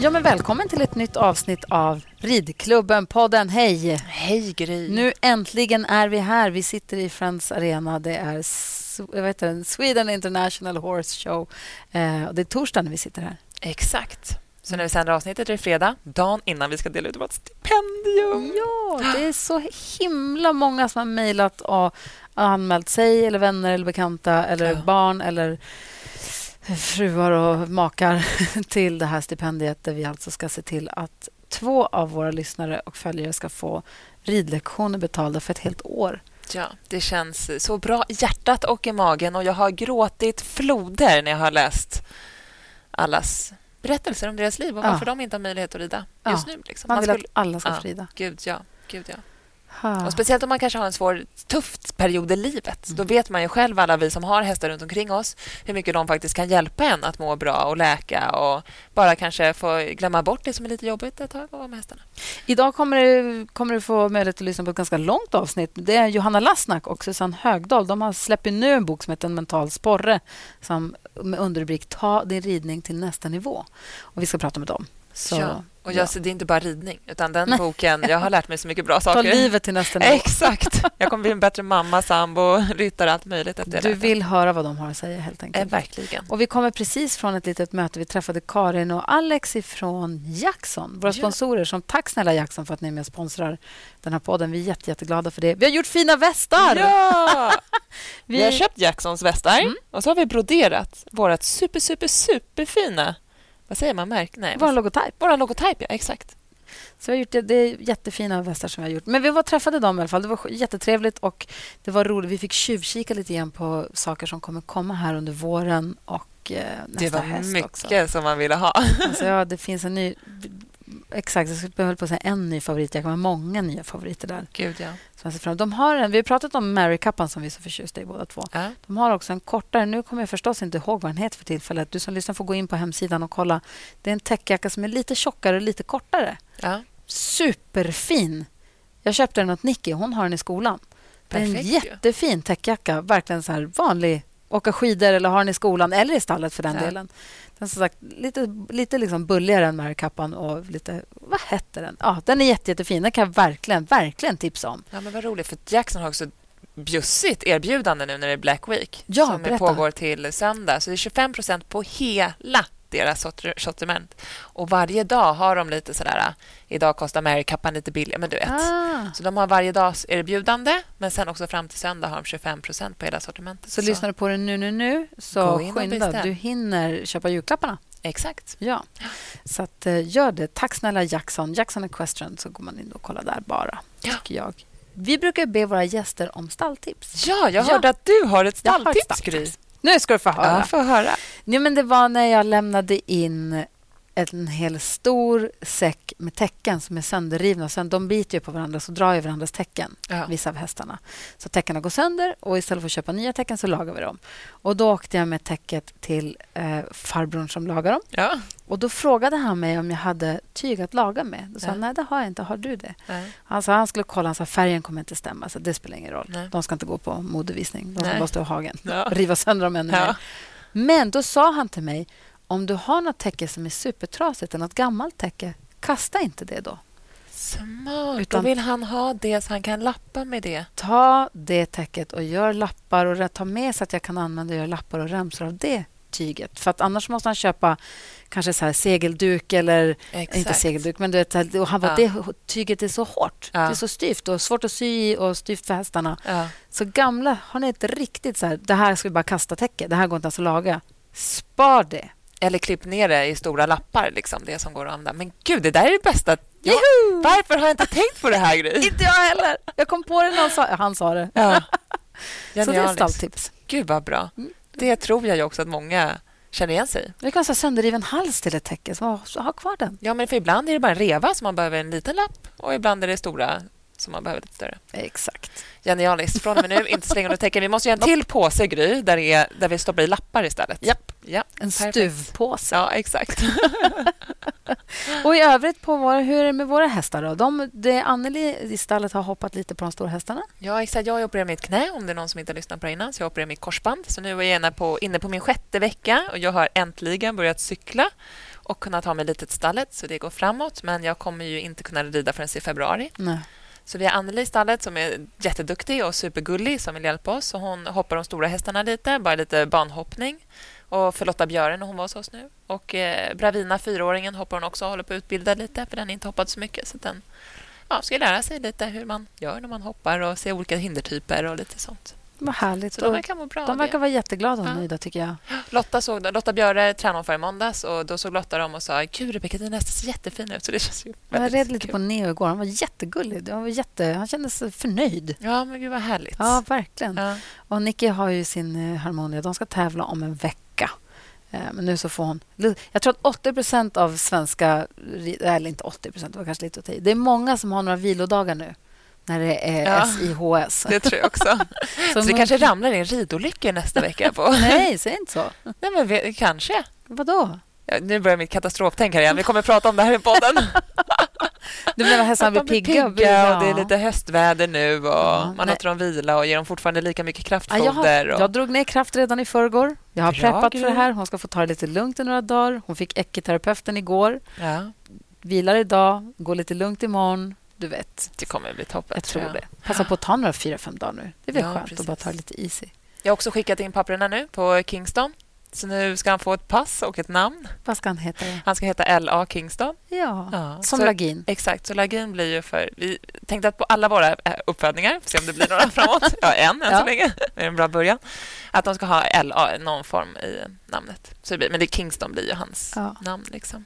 Ja, men välkommen till ett nytt avsnitt av Ridklubben-podden. Hej! Hej, Gry. Nu äntligen är vi här. Vi sitter i Friends Arena. Det är jag vet inte, Sweden International Horse Show. Eh, och det är torsdag när vi sitter här. Exakt. Så när vi sänder avsnittet är det fredag, dagen innan vi ska dela ut vårt stipendium. Ja, det är så himla många som har mejlat och anmält sig eller vänner eller bekanta eller Ja. barn eller fruar och makar till det här stipendiet där vi alltså ska se till att två av våra lyssnare och följare ska få ridlektioner betalda för ett helt år. Ja, det känns så bra i hjärtat och i magen och jag har gråtit floder när jag har läst allas berättelser om deras liv och Ja. varför de inte har möjlighet att rida Ja. just nu. Liksom. Man vill skulle- att alla ska Ja. få rida. Gud, ja. Gud, ja. Ha. Och speciellt om man kanske har en svår, tuff period i livet. Då vet man ju själv, alla vi som har hästar runt omkring oss, hur mycket de faktiskt kan hjälpa en att må bra och läka och bara kanske få glömma bort det som är lite jobbigt ett tag och med hästarna. Idag kommer du, kommer du få möjlighet att lyssna på ett ganska långt avsnitt. Det är Johanna Lassnack och Susanne Högdahl. De har släpper nu en bok som heter En mental sporre som, med underrubrik Ta din ridning till nästa nivå. Och Vi ska prata med dem. Så, ja. Och ja. jag, så det är inte bara ridning, utan den Nej. boken... Jag har lärt mig så mycket bra Ta saker. livet till nästa nivå. Exakt. Jag kommer bli en bättre mamma, sambo, ryttare, allt möjligt efter Du vill höra vad de har att säga helt Eh, enkelt. verkligen. Och vi kommer precis från ett litet möte. Vi träffade Karin och Alex från Jackson, våra Ja. sponsorer. Som tack snälla Jackson för att ni är med och sponsrar den här podden. Vi är jätte, jätteglada för det. Vi har gjort fina västar! Ja! Vi- Vi har köpt Jacksons västar Mm. och så har vi broderat vårt super, super, superfina... Vad säger man? Märk? Nej. Vår logotyp. Vår logotyp, ja. Exakt. Så vi har gjort det, det är jättefina västar som vi har gjort. Men vi var träffade dem i alla fall. Det var jättetrevligt och det var roligt. Vi fick tjuvkika lite grann på saker som kommer komma här under våren och eh, nästa Det var höst mycket också. som man ville ha. Alltså, ja, det finns en ny... Exakt, jag skulle höll på att säga en ny favorit. Jag kan ha många nya favoriter där. Gud, ja. Som jag fram. De har en, vi har pratat om Mary Kappan som vi är så förtjusta i båda två. ja. De har också en kortare, nu kommer jag förstås inte ihåg vad den heter för tillfället. Du som lyssnar får gå in på hemsidan och kolla. Det är en täckjacka som är lite tjockare och lite kortare. ja. Superfin. Jag köpte den åt Nicky, hon har den i skolan. Det är en Perfekt jättefin täckjacka. Verkligen så här vanlig. Åka skidor eller ha den i skolan eller i stallet för den Ja. delen. Den som sagt lite, lite liksom bulligare än Mary Kappan och lite... Vad hette den? Ja, den är jätte, jättefin. Den kan jag verkligen, verkligen tipsa om. Ja, men vad roligt. För Jackson har också bjussigt erbjudande nu när det är Black Week. Ja, som berätta. pågår till söndag. Så det är 25% på hela deras sorti- sortiment. Och varje dag har de lite sådär... Idag kostar Mary-kappan lite billigare, men du vet. Ah. Så de har varje dags erbjudande, men sen också fram till söndag har de 25% på hela sortimentet. Så, lyssnar du på den nu, nu, nu, så skynda. Du hinner köpa julklapparna. Exakt. Ja, så att, eh, gör det. Tack snälla Jackson. Jackson Equestrian, så går man in och kollar där bara, Ja. tycker jag. Vi brukar be våra gäster om stalltips. Ja, jag Ja. hörde att du har ett stalltips. Gry. Nu ska du få höra. Ja, få höra. Nej, men det var när jag lämnade in en hel stor säck med täcken som är sönderrivna. Sen, de biter ju på varandra, så drar ju varandras täcken, Ja. vissa av hästarna. Så täckena går sönder och istället för att köpa nya täcken så lagar vi dem. Och Då åkte jag med täcket till eh, farbrorn som lagar dem. Ja. Och Då frågade han mig om jag hade tyg att laga med. Då sa Ja. jag, nej det har jag inte. Har du det? Nej. Han sa han skulle kolla, han sa färgen kommer inte stämma. Så det spelar ingen roll. Nej. De ska inte gå på modevisning. De ska Nej. bara stå i hagen. Ja. Riva sönder dem ännu Ja. mer. Men då sa han till mig, om du har något täcke som är supertrasigt något gammalt täcke, kasta inte det då. Smart. Utan- Då vill han ha det så han kan lappa med det. Ta det täcket och gör lappar och ta med så att jag kan använda och göra lappar och remsor av det tyget. För att annars måste han köpa kanske så här segelduk eller Exakt. inte segelduk, men du vet, och han bara, Ja. det tyget är så hårt. Ja. Det är så styvt och svårt att sy i och styvt för hästarna. Ja. Så gamla, har ni ett riktigt så här, det här ska vi bara kasta täcke, det här går inte ens att laga. Spar det. Eller klipp ner det i stora lappar, liksom, det som går att använda. Men gud, det där är det bästa. Ja, Juhu! varför har jag inte tänkt på det här, Gry? Inte jag heller. Jag kom på det när han sa, han sa det. Ja. Så det är Genialiskt. stalltips. Gud, vad bra. Mm. Det tror jag också att många känner igen sig. Det kan vara sönderriven hals till ett täcke. Så så ha kvar den. Ja, men för ibland är det bara en reva som man behöver en liten lapp och ibland är det stora som man behöver lite större. Exakt. Genialiskt. Från och med nu, inte slänga under täcken. Vi måste göra en till påse, Gry, där, är, där vi stoppar i lappar istället. Japp. Ja, En perfekt. stuvpåse. Ja, exakt. Och i övrigt, på våra, hur är det med våra hästar? Då? De, det Anneli i stallet har hoppat lite på de stora hästarna. Ja, exakt. Jag opererar mitt knä, om det är någon som inte har lyssnat på det innan. Så jag opererar mitt korsband. Så nu är jag inne på, inne på min sjätte vecka och jag har äntligen börjat cykla och kunnat ta mig lite till stallet, så det går framåt. Men jag kommer ju inte kunna rida förrän i februari. Nej. Så vi har Anneli i stallet som är jätteduktig och supergullig som vill hjälpa oss. Så hon hoppar de stora hästarna lite, bara lite banhoppning. Och för Lotta Björen när hon var hos oss nu. Och eh, Bravina, fyraåringen, hoppar hon också och håller på att utbilda lite för den har inte hoppat så mycket. Så den ja, ska lära sig lite hur man gör när man hoppar och se olika hindertyper och lite sånt. Vad härligt. Så de verkar må bra. de verkar vara jätteglada och Ja. nöjda, tycker jag. Lotta, såg, Lotta Björe tränade för i måndags och då såg Lotta dem och sa Gud, Rebecka, din häst ser jättefin ut. Så det känns ju Jag red lite kul. på Neo igår. Han var jättegullig. Han, var jätte, han kändes förnöjd. Ja, men gud vad härligt. Ja, verkligen. Ja. Och Nicky har ju sin eh, Harmonia. De ska tävla om en vecka. Eh, Men nu så får hon... Jag tror att 80% av svenska... Eller inte 80 det var kanske lite att. Det är många som har några vilodagar nu när det är Ja. SIHS. Det tror jag också. så det kanske ramlar in ridolyckor nästa vecka. på Nej, säg inte så. Nej, men vi, kanske. Vadå? Ja, nu börjar mitt katastroftänk här igen. Vi kommer att prata om det här i podden. Du menar hästarna blir pigga? och pigga och det är ja. lite höstväder nu och Ja, man nej. låter dem vila och ger dem fortfarande lika mycket Ja, kraftfoder. jag, har, och... jag drog ner kraft redan i förrgår. Jag har Bra preppat för grej. det här. Hon ska få ta det lite lugnt i några dagar. Hon fick ekiterapeuten igår. ja, Vilar idag, går lite lugnt imorgon. Du vet, det kommer att bli toppen. jag tror det. Passa på att ta några fyra, fem dagar nu. Det är väl Ja, skönt precis. att bara ta det lite easy. Jag har också skickat in papperna nu på Kingston. Så nu ska han få ett pass och ett namn. Vad ska han heta? Han ska heta L.A. Kingston. Ja, Ja, som så- Lagin. Exakt, så Lagin blir ju för... Vi tänkte att på alla våra eh, uppfödningar, får se om det blir några framåt, ja, en än Ja. så länge, det är en bra början, att de ska ha LA, någon form i namnet. Så det blir, men det Kingston blir ju hans Ja. namn. Liksom.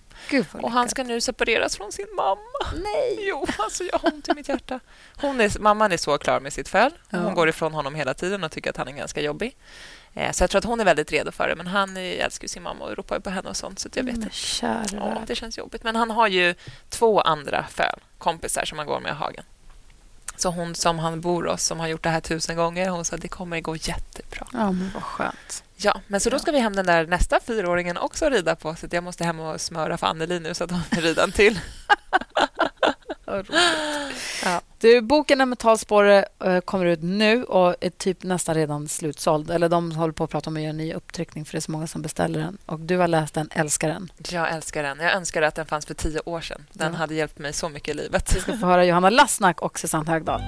Och han ska nu separeras från sin mamma. Nej! Jo, alltså jag har ont i mitt hjärta. Hon är, mamman är så klar med sitt föl. Hon går ifrån honom hela tiden och tycker att han är ganska jobbig. Eh, Så jag tror att hon är väldigt redo för det. Men han älskar sin mamma och ropar på henne och sånt. Så jag vet Men inte. Ja, det känns jobbigt. Men han har ju två andra föl, kompisar som han går med i hagen. Så hon som han bor hos, som har gjort det här tusen gånger, hon sa att det kommer gå jättebra. Ja, men vad skönt. Ja, men så då ska vi hem den där nästa fyraåringen också rida på. Så jag måste hem och smöra för Anneli nu så att hon vill rida en till. Ja. Du, boken En mentalspåre eh, kommer ut nu och är typ nästan redan slutsåld. Eller de håller på att prata om att göra en ny upptryckning för det är så många som beställer den. Och du har läst den, älskar den. Jag älskar den. Jag önskar att den fanns för tio år sedan. Den Ja. hade hjälpt mig så mycket i livet. Vi ska få höra Johanna Lassnack och Susanne Högdahl.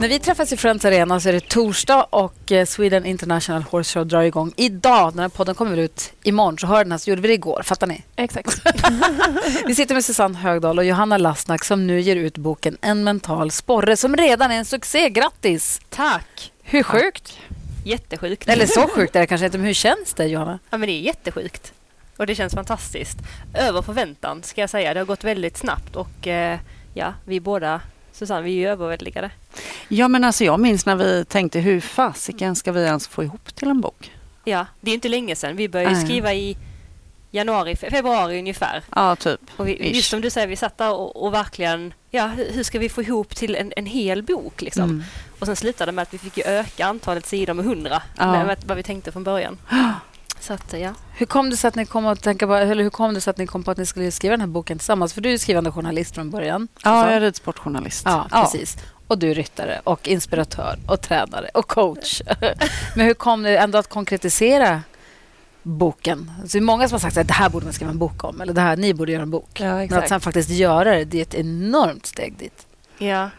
När vi träffas i Friends Arena så är det torsdag och eh, Sweden International Horse Show drar igång idag. Den här podden kommer ut imorgon, så hör den här så gjorde vi det igår. Fattar ni? Exakt. Vi sitter med Susanne Högdahl och Johanna Lassnack som nu ger ut boken En mental sporre som redan är en succé. Grattis! Tack. Hur sjukt? Jättesjukt. Eller så sjukt är det kanske inte, men hur känns det Johanna? Ja, men det är jättesjukt. Och det känns fantastiskt. Över förväntan ska jag säga. Det har gått väldigt snabbt och eh, ja, vi båda, Susanne, vi är ju överväldigade. Ja, men alltså jag minns när vi tänkte hur fasiken ska vi ens få ihop till en bok? Ja, det är inte länge sedan. Vi började Nej. skriva i januari, fe- februari ungefär. Ja, typ. Och vi, Ish. just som du säger, vi satt där och, och verkligen, ja, hur, ska vi få ihop till en, en hel bok liksom? Mm. Och sen slutade det med att vi fick öka antalet sidor med hundra, Ja. med, med vad vi tänkte från början. Så att, ja. Hur kom det sig att ni kom att tänka på, eller hur kom det sig att ni kom på att ni skulle skriva den här boken tillsammans? För du är ju skrivande journalist från början. Ja, Susanne. jag är ridsportjournalist. ja, precis. Och du är ryttare och inspiratör och tränare och coach. Men hur kom det ändå att konkretisera boken? Så det är många som har sagt att det här borde man skriva en bok om. Eller det här, ni borde göra en bok. Ja, Men att sen faktiskt göra det, det är ett enormt steg dit. Ja.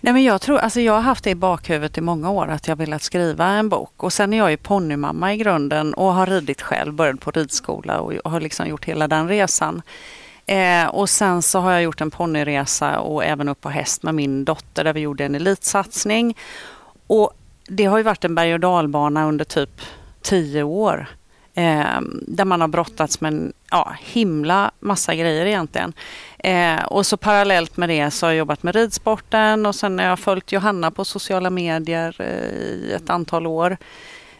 Nej, men jag, tror, alltså jag har haft det i bakhuvudet i många år att jag velat skriva en bok. Och Sen är jag ju ponnymamma i grunden och har ridit själv, började på ridskola och har liksom gjort hela den resan. Eh, och Sen så har jag gjort en ponnyresa och även upp på häst med min dotter där vi gjorde en elitsatsning. Och Det har ju varit en berg och dalbana under typ tio år. Eh, där man har brottats med en ja, himla massa grejer egentligen. Eh, och så parallellt med det så har jag jobbat med ridsporten och sen har jag följt Johanna på sociala medier eh, i ett antal år.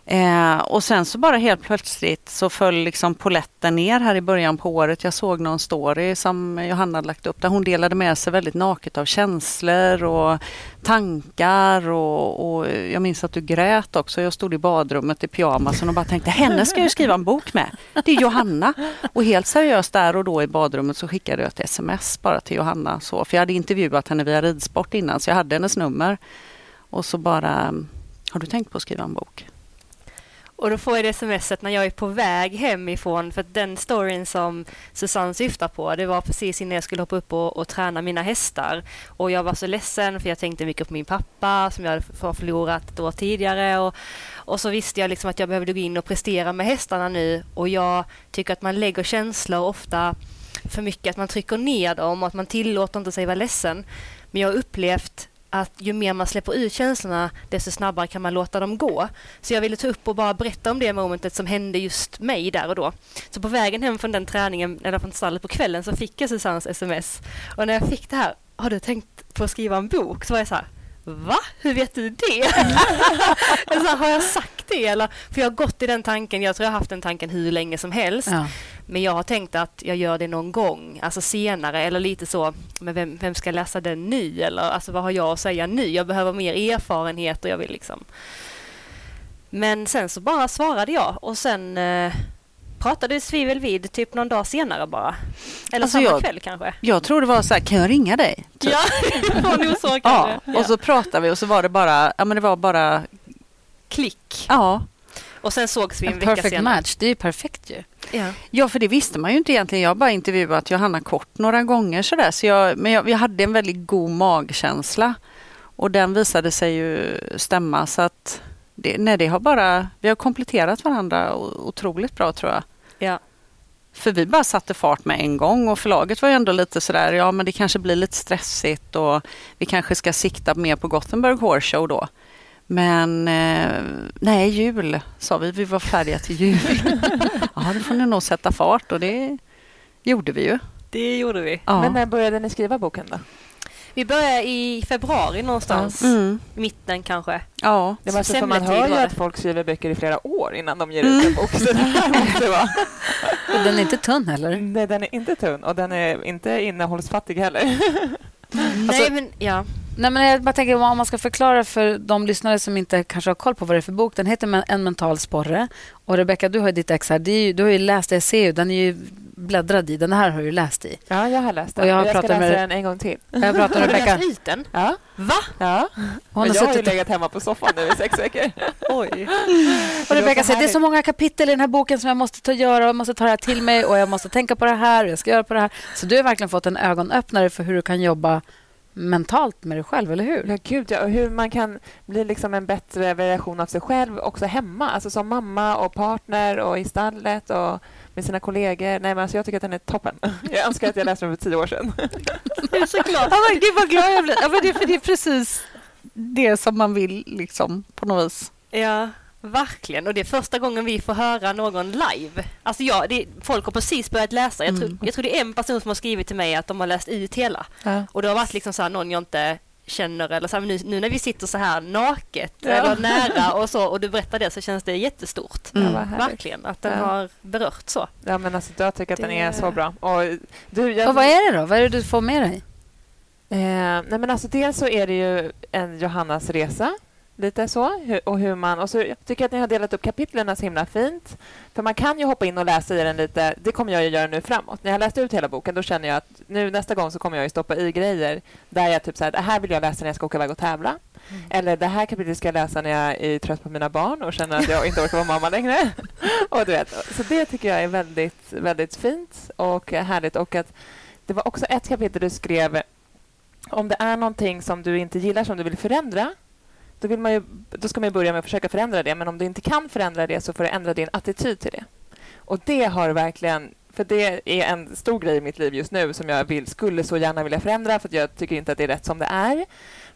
Eh, och sen så bara helt plötsligt så föll liksom poletten ner här i början på året. Jag såg någon story som Johanna hade lagt upp där hon delade med sig väldigt naket av känslor och tankar och, och jag minns att du grät också. Jag stod i badrummet i pyjamasen och bara tänkte henne ska jag skriva en bok med. Det är Johanna. Och helt seriöst där och då i badrummet så skickade jag ett sms bara till Johanna. Så, för jag hade intervjuat henne via ridsport innan så jag hade hennes nummer. Och så bara, har du tänkt på att skriva en bok? Och då får jag det smset när jag är på väg hemifrån för att den storyn som Susanne syftar på det var precis innan jag skulle hoppa upp och, och träna mina hästar. Och jag var så ledsen för jag tänkte mycket på min pappa som jag hade förlorat ett år tidigare. Och, och så visste jag liksom att jag behövde gå in och prestera med hästarna nu och jag tycker att man lägger känslor ofta för mycket, att man trycker ner dem och att man tillåter inte sig vara ledsen. Men jag har upplevt att ju mer man släpper ut känslorna desto snabbare kan man låta dem gå. Så jag ville ta upp och bara berätta om det momentet som hände just mig där och då. Så på vägen hem från den träningen, eller från stallet på kvällen, så fick jag Susannes sms. Och när jag fick det här, har du tänkt på att skriva en bok? Så var jag så här, Va? Hur vet du det? alltså, har jag sagt det? Eller, för jag har gått i den tanken, jag tror jag har haft den tanken hur länge som helst. Ja. Men jag har tänkt att jag gör det någon gång, alltså senare eller lite så, men vem, vem ska läsa den nu? Eller alltså, vad har jag att säga nu? Jag behöver mer erfarenhet och jag vill liksom... Men sen så bara svarade jag och sen eh, pratades vi väl vid typ någon dag senare bara. Eller alltså samma jag, kväll kanske. Jag tror det var så här, kan jag ringa dig? Typ. Ja, det var nog så kanske. Ja, och så pratade vi och så var det bara, ja men det var bara klick. Ja. Och sen sågs vi en, en vecka perfect senare. match, det är ju perfekt ju. Ja. ja, för det visste man ju inte egentligen. Jag har bara intervjuat Johanna kort några gånger sådär. Så jag, men jag, jag hade en väldigt god magkänsla. Och den visade sig ju stämma så att det, nej, det har bara, vi har kompletterat varandra otroligt bra tror jag. För vi bara satte fart med en gång och förlaget var ju ändå lite sådär, ja men det kanske blir lite stressigt och vi kanske ska sikta mer på Gothenburg Horse Show då. Men eh, nej, jul sa vi. Vi var färdiga till jul. ja, då får ni nog sätta fart och det gjorde vi ju. Det gjorde vi. Ja. Men när började ni skriva boken då? Vi började i februari någonstans. Mm. Mitten kanske. Ja. Det var så för man hör ju att folk skriver böcker i flera år innan de ger ut en bok. Så det vara. Och den är inte tunn heller. Nej, den är inte tunn och den är inte innehållsfattig heller. Nej, alltså, men ja. Nej, men jag bara tänker om man ska förklara för de lyssnare som inte kanske har koll på vad det är för bok. Den heter En mental sporre. Och Rebecka, du har ditt ex här. Ju, du har ju läst SEU. Den är ju bläddrad i. Den här har du läst i. Ja, jag har läst den. Och jag, har jag ska läsa med, den en gång till. Jag pratar med Rebecka. Har du läst den? Ja. Va? Ja. Hon har jag har ju legat hemma på soffan nu i sex veckor. Oj. Och Rebecka säger det är så många kapitel i den här boken som jag måste ta göra. Jag måste ta det här till mig och jag måste tänka på det här och jag ska göra på det här. Så du har verkligen fått en ögonöppnare för hur du kan jobba mentalt med dig själv, eller hur? Ja, gud, ja. Och hur man kan bli liksom en bättre version av sig själv också hemma. Alltså som mamma och partner och i stallet och med sina kollegor. Nej, men alltså jag tycker att den är toppen. Jag önskar att jag läste den för tio år sedan. Jag är så glad. Ja, men, gud vad glad jag blir. Ja, men det, för det är precis det som man vill liksom, på något vis. Ja. Verkligen, och det är första gången vi får höra någon live. Alltså jag, det, folk har precis börjat läsa. Jag tror, mm. jag tror det är en person som har skrivit till mig att de har läst ut hela. Ja. Och det har varit liksom så någon jag inte känner eller så här, nu, nu, när vi sitter så här naket ja. eller nära och så och du berättar det så känns det jättestort. Mm. Verkligen, att den ja. har berört så. Ja men alltså jag tycker att det... den är så bra. Och, du, jag... och vad är det då? Vad är det du får med dig? Eh, nej men alltså dels så är det ju en Johannas resa Lite så. Och, hur man, och så jag tycker att ni har delat upp kapitlen så himla fint. För man kan ju hoppa in och läsa i den lite. Det kommer jag att göra nu framåt. När jag har läst ut hela boken då känner jag att nu nästa gång så kommer jag att stoppa i grejer där jag typ så här, det här vill jag läsa när jag ska åka iväg och tävla. Mm. Eller det här kapitlet ska jag läsa när jag är trött på mina barn och känner att jag inte orkar vara mamma längre. och du vet, så det tycker jag är väldigt, väldigt fint och härligt. Och att det var också ett kapitel du skrev om det är någonting som du inte gillar som du vill förändra då, vill man ju, då ska man börja med att försöka förändra det. Men om du inte kan förändra det så får du ändra din attityd till det. Och det har verkligen... För det är en stor grej i mitt liv just nu som jag vill, skulle så gärna vilja förändra för jag tycker inte att det är rätt som det är.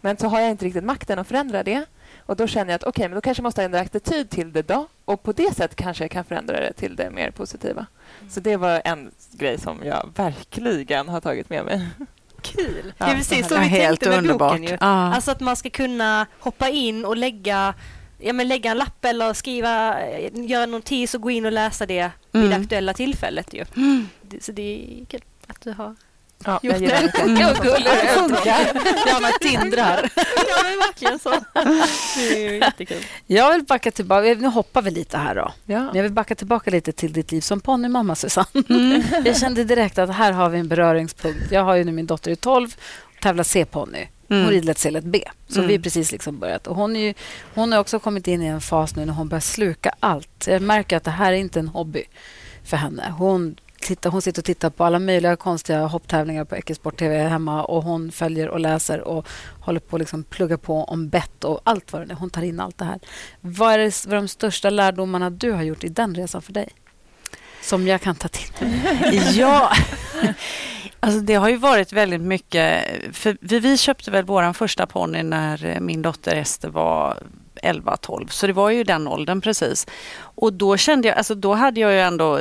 Men så har jag inte riktigt makten att förändra det. Och Då känner jag att okej, okay, men då kanske jag måste ändra attityd till det då. Och på det sättet kanske jag kan förändra det till det mer positiva. Mm. Så det var en grej som jag verkligen har tagit med mig. Kul! Ja, det är precis så vi tänkte med underbart. boken. Ju. Ah. Alltså att man ska kunna hoppa in och lägga ja, men lägga en lapp eller skriva, göra en notis och gå in och läsa det vid mm. det aktuella tillfället. Ju. Mm. Så det är kul att du har Ja, jag gillar det. Mm. Det funkar. Ja, man tindrar. Ja, men verkligen så. Det är jättekul. Jag vill backa tillbaka. Nu hoppar vi lite här då. Ja. Jag vill backa tillbaka lite till ditt liv som ponnymamma, Susanne. Mm. Jag kände direkt att här har vi en beröringspunkt. Jag har ju nu min dotter i 12 och tävlar C-ponny. Hon mm. rider lätt C, lätt B. Så mm. vi har precis liksom börjat. Och hon, är ju, hon har också kommit in i en fas nu när hon börjar sluka allt. Jag märker att det här är inte en hobby för henne. Hon titta, hon sitter och tittar på alla möjliga konstiga hopptävlingar på Eckesport-TV. hemma och hon följer och läser och håller på att liksom plugga på om bett och allt vad det är. Hon tar in allt det här. Vad är, det, vad är de största lärdomarna du har gjort i den resan för dig? Som jag kan ta till mig. ja, alltså det har ju varit väldigt mycket. För vi köpte väl vår första ponny när eh, min dotter Ester var 11-12, så det var ju den åldern precis. Och då kände jag, alltså då hade jag ju ändå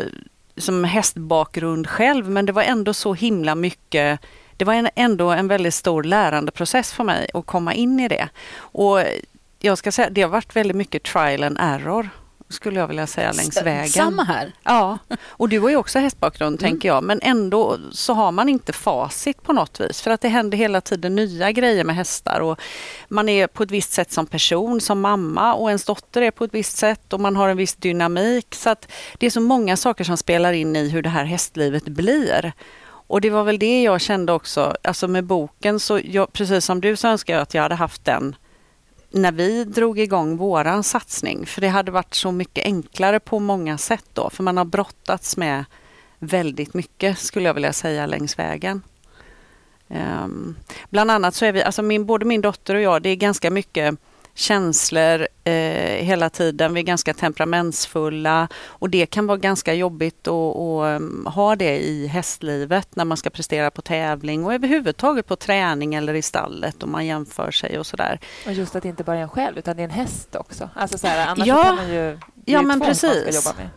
som hästbakgrund själv men det var ändå så himla mycket det var en, ändå en väldigt stor lärandeprocess för mig att komma in i det. Och jag ska säga, det har varit väldigt mycket trial and error skulle jag vilja säga längs vägen. Samma här. Ja, och du har ju också hästbakgrund mm. tänker jag, men ändå så har man inte facit på något vis för att det händer hela tiden nya grejer med hästar och man är på ett visst sätt som person, som mamma och ens dotter är på ett visst sätt och man har en viss dynamik så att det är så många saker som spelar in i hur det här hästlivet blir. Och det var väl det jag kände också, alltså med boken så jag, precis som du så önskar jag att jag hade haft den när vi drog igång våran satsning. För det hade varit så mycket enklare på många sätt då. För man har brottats med väldigt mycket skulle jag vilja säga längs vägen. Um, bland annat så är vi, alltså min, både min dotter och jag, det är ganska mycket känslor eh, hela tiden. Vi är ganska temperamentsfulla och det kan vara ganska jobbigt att, att um, ha det i hästlivet när man ska prestera på tävling och överhuvudtaget på träning eller i stallet och man jämför sig och sådär. Och just att det inte bara är en själv utan det är en häst också. Alltså så här, annars ja, kan man ju... Ja, men precis. jobba med.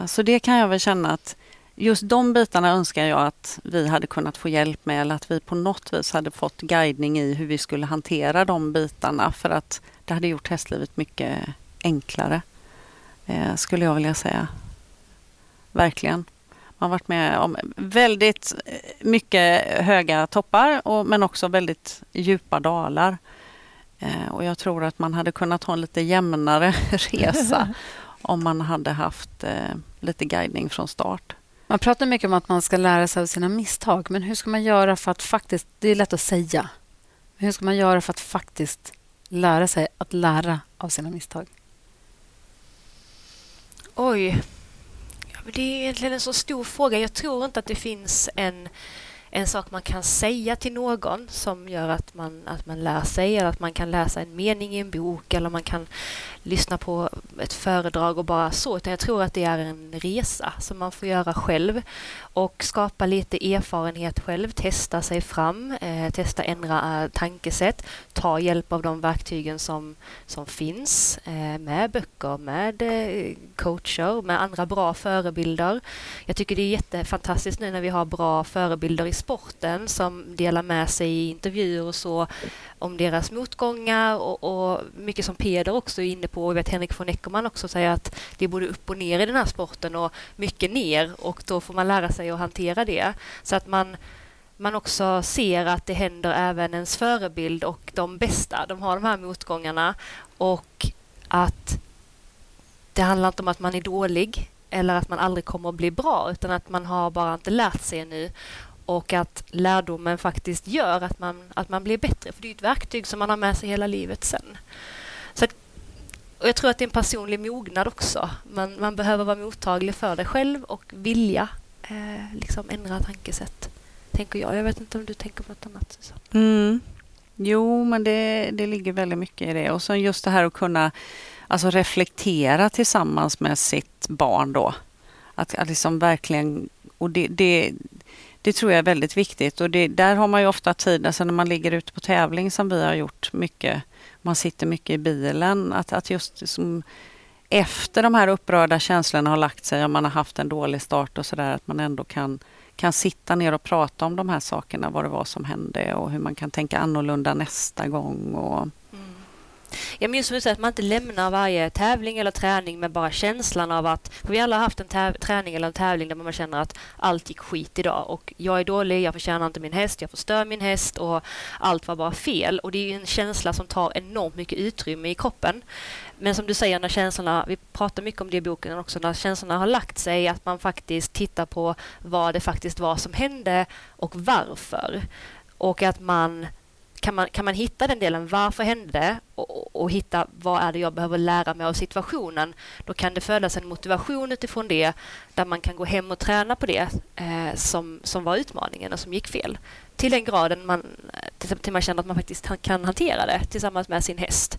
Eh, så det kan jag väl känna att just de bitarna önskar jag att vi hade kunnat få hjälp med eller att vi på något vis hade fått guidning i hur vi skulle hantera de bitarna för att det hade gjort hästlivet mycket enklare, eh, skulle jag vilja säga. Verkligen. Man har varit med om väldigt eh, mycket höga toppar och, men också väldigt djupa dalar. Eh, och jag tror att man hade kunnat ha en lite jämnare resa om man hade haft lite guidning från start. Man pratar mycket om att man ska lära sig av sina misstag, men hur ska man göra för att faktiskt... Det är lätt att säga. Men hur ska man göra för att faktiskt lära sig att lära av sina misstag? Oj. det är egentligen en så stor fråga. Jag tror inte att det finns en en sak man kan säga till någon som gör att man, att man lär sig eller att man kan läsa en mening i en bok eller man kan lyssna på ett föredrag och bara så. Utan jag tror att det är en resa som man får göra själv och skapa lite erfarenhet själv, testa sig fram, eh, testa ändra eh, tankesätt, ta hjälp av de verktygen som, som finns eh, med böcker, med eh, coacher, med andra bra förebilder. Jag tycker det är jättefantastiskt nu när vi har bra förebilder i sporten som delar med sig i intervjuer och så om deras motgångar och, och mycket som Peder också är inne på. Och vet Henrik von Eckermann också säger att det är både upp och ner i den här sporten och mycket ner och då får man lära sig att hantera det. Så att man man också ser att det händer även ens förebild och de bästa, de har de här motgångarna. Och att det handlar inte om att man är dålig eller att man aldrig kommer att bli bra utan att man har bara inte lärt sig ännu och att lärdomen faktiskt gör att man, att man blir bättre. För det är ett verktyg som man har med sig hela livet sen. Så att, och jag tror att det är en personlig mognad också. Man, man behöver vara mottaglig för det själv och vilja eh, liksom ändra tankesätt. Tänker jag. Jag vet inte om du tänker på något annat. Mm. Jo, men det, det ligger väldigt mycket i det. Och sen just det här att kunna alltså reflektera tillsammans med sitt barn då. Att, att liksom verkligen... Och det, det, det tror jag är väldigt viktigt och det, där har man ju ofta tid, alltså när man ligger ute på tävling som vi har gjort mycket man sitter mycket i bilen. Att, att just som efter de här upprörda känslorna har lagt sig, om man har haft en dålig start och sådär, att man ändå kan, kan sitta ner och prata om de här sakerna, vad det var som hände och hur man kan tänka annorlunda nästa gång. Och, Ja, men just som du säger, att man inte lämnar varje tävling eller träning med bara känslan av att... För vi alla har haft en täv- träning eller en tävling där man känner att allt gick skit idag och jag är dålig, jag förtjänar inte min häst, jag förstör min häst och allt var bara fel. Och det är ju en känsla som tar enormt mycket utrymme i kroppen. Men som du säger, när känslorna, vi pratar mycket om det i boken också, när känslorna har lagt sig, att man faktiskt tittar på vad det faktiskt var som hände och varför. Och att man kan man, kan man hitta den delen, varför hände det och, och hitta vad är det jag behöver lära mig av situationen, då kan det födas en motivation utifrån det där man kan gå hem och träna på det eh, som, som var utmaningen och som gick fel. Till den graden man, till, till man känner att man faktiskt kan hantera det tillsammans med sin häst.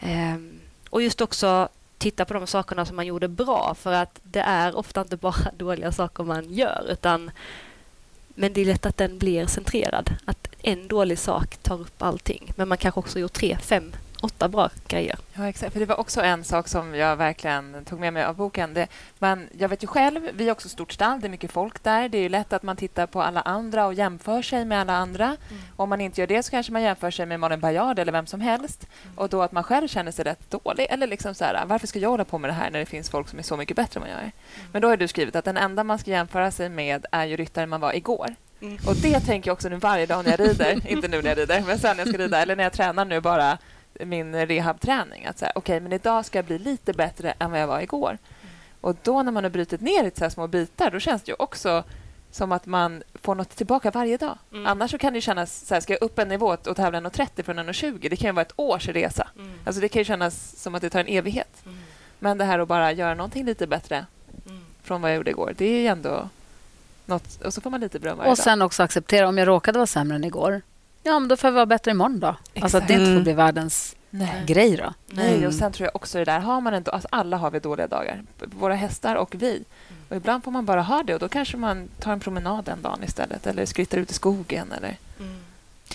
Eh, och just också titta på de sakerna som man gjorde bra för att det är ofta inte bara dåliga saker man gör utan men det är lätt att den blir centrerad. Att en dålig sak tar upp allting. Men man kanske också gjort tre, fem, åtta bra grejer. Ja, exakt. För det var också en sak som jag verkligen tog med mig av boken. Det, man, jag vet ju själv, vi är också stort stall, det är mycket folk där. Det är lätt att man tittar på alla andra och jämför sig med alla andra. Mm. Om man inte gör det så kanske man jämför sig med Malin Baryard eller vem som helst. Mm. Och då att man själv känner sig rätt dålig. Eller liksom så här, varför ska jag hålla på med det här när det finns folk som är så mycket bättre än vad jag är? Mm. Men då har du skrivit att den enda man ska jämföra sig med är ju ryttaren man var igår. Mm. Och det tänker jag också nu varje dag när jag rider. inte nu när jag rider, men sen när jag ska rida. Eller när jag tränar nu bara min rehabträning. Att säga, okay, men idag ska jag bli lite bättre än vad jag var igår. Mm. Och då när man har brutit ner i så här små bitar, då känns det ju också som att man får något tillbaka varje dag. Mm. Annars så kan det kännas... Så här, ska jag upp en nivå och tävla 1,30 från 1,20? Det kan ju vara ett års resa. Mm. Alltså det kan kännas som att det tar en evighet. Mm. Men det här att bara göra någonting lite bättre mm. från vad jag gjorde igår, det är ändå något. Och så får man lite beröm varje Och sen också acceptera om jag råkade vara sämre än igår. Ja, men då får jag vara bättre imorgon då. Exakt. Alltså att det inte får bli världens Nej. grej då. Nej, och mm. sen tror jag också det där, har man en, alltså alla har vi dåliga dagar. Våra hästar och vi. Mm. Och ibland får man bara ha det och då kanske man tar en promenad den dagen istället eller skrittar ut i skogen eller... Mm.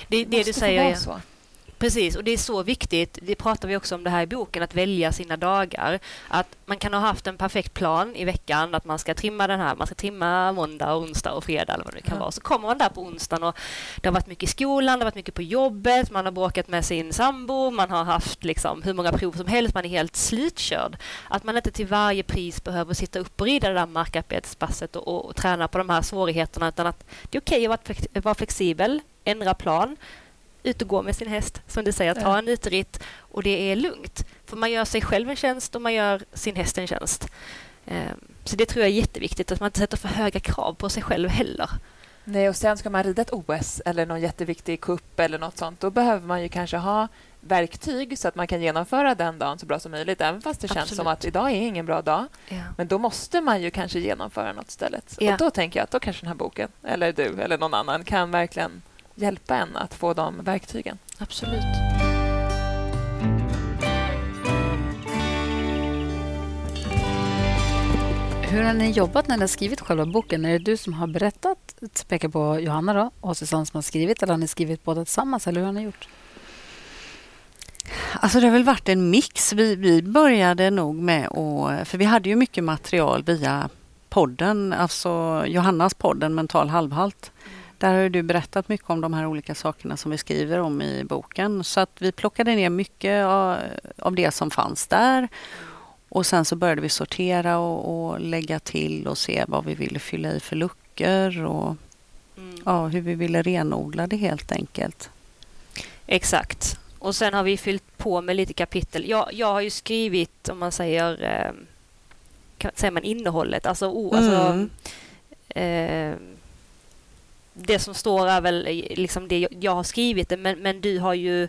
Det, det, det du säger, ja. så. Precis, och det är så viktigt. Det pratar vi också om det här i boken, att välja sina dagar. Att man kan ha haft en perfekt plan i veckan, att man ska trimma den här, man ska trimma måndag, onsdag och fredag eller vad det kan mm. vara. Så kommer man där på onsdagen och det har varit mycket i skolan, det har varit mycket på jobbet, man har bråkat med sin sambo, man har haft liksom hur många prov som helst, man är helt slutkörd. Att man inte till varje pris behöver sitta upp och rida det där markarbetspasset och, och, och träna på de här svårigheterna, utan att det är okej okay att vara flexibel, ändra plan, ut och gå med sin häst, som du säger, ta en uteritt och det är lugnt. För man gör sig själv en tjänst och man gör sin häst en tjänst. Ehm, så det tror jag är jätteviktigt, att man inte sätter för höga krav på sig själv heller. Nej, och sen ska man rida ett OS eller någon jätteviktig kupp eller något sånt, då behöver man ju kanske ha verktyg så att man kan genomföra den dagen så bra som möjligt, även fast det känns Absolut. som att idag är ingen bra dag. Ja. Men då måste man ju kanske genomföra något istället. Ja. Och då tänker jag att då kanske den här boken, eller du eller någon annan, kan verkligen hjälpa en att få de verktygen. Absolut. Hur har ni jobbat när ni har skrivit själva boken? Är det du som har berättat, pekar på Johanna då, och Susanne som har skrivit, eller har ni skrivit båda tillsammans, eller hur har ni gjort? Alltså det har väl varit en mix. Vi, vi började nog med att... För vi hade ju mycket material via podden, alltså Johannas podden Mental halvhalt. Där har du berättat mycket om de här olika sakerna som vi skriver om i boken. Så att vi plockade ner mycket av, det som fanns där. Och sen så började vi sortera och, och, lägga till och se vad vi ville fylla i för luckor och mm. ja, hur vi ville renodla det helt enkelt. Exakt. Och sen har vi fyllt på med lite kapitel. Jag, jag har ju skrivit, om man säger, eh, säger man innehållet, alltså, oh, alltså mm. eh, det som står är väl liksom det jag har skrivit det, men, men du har ju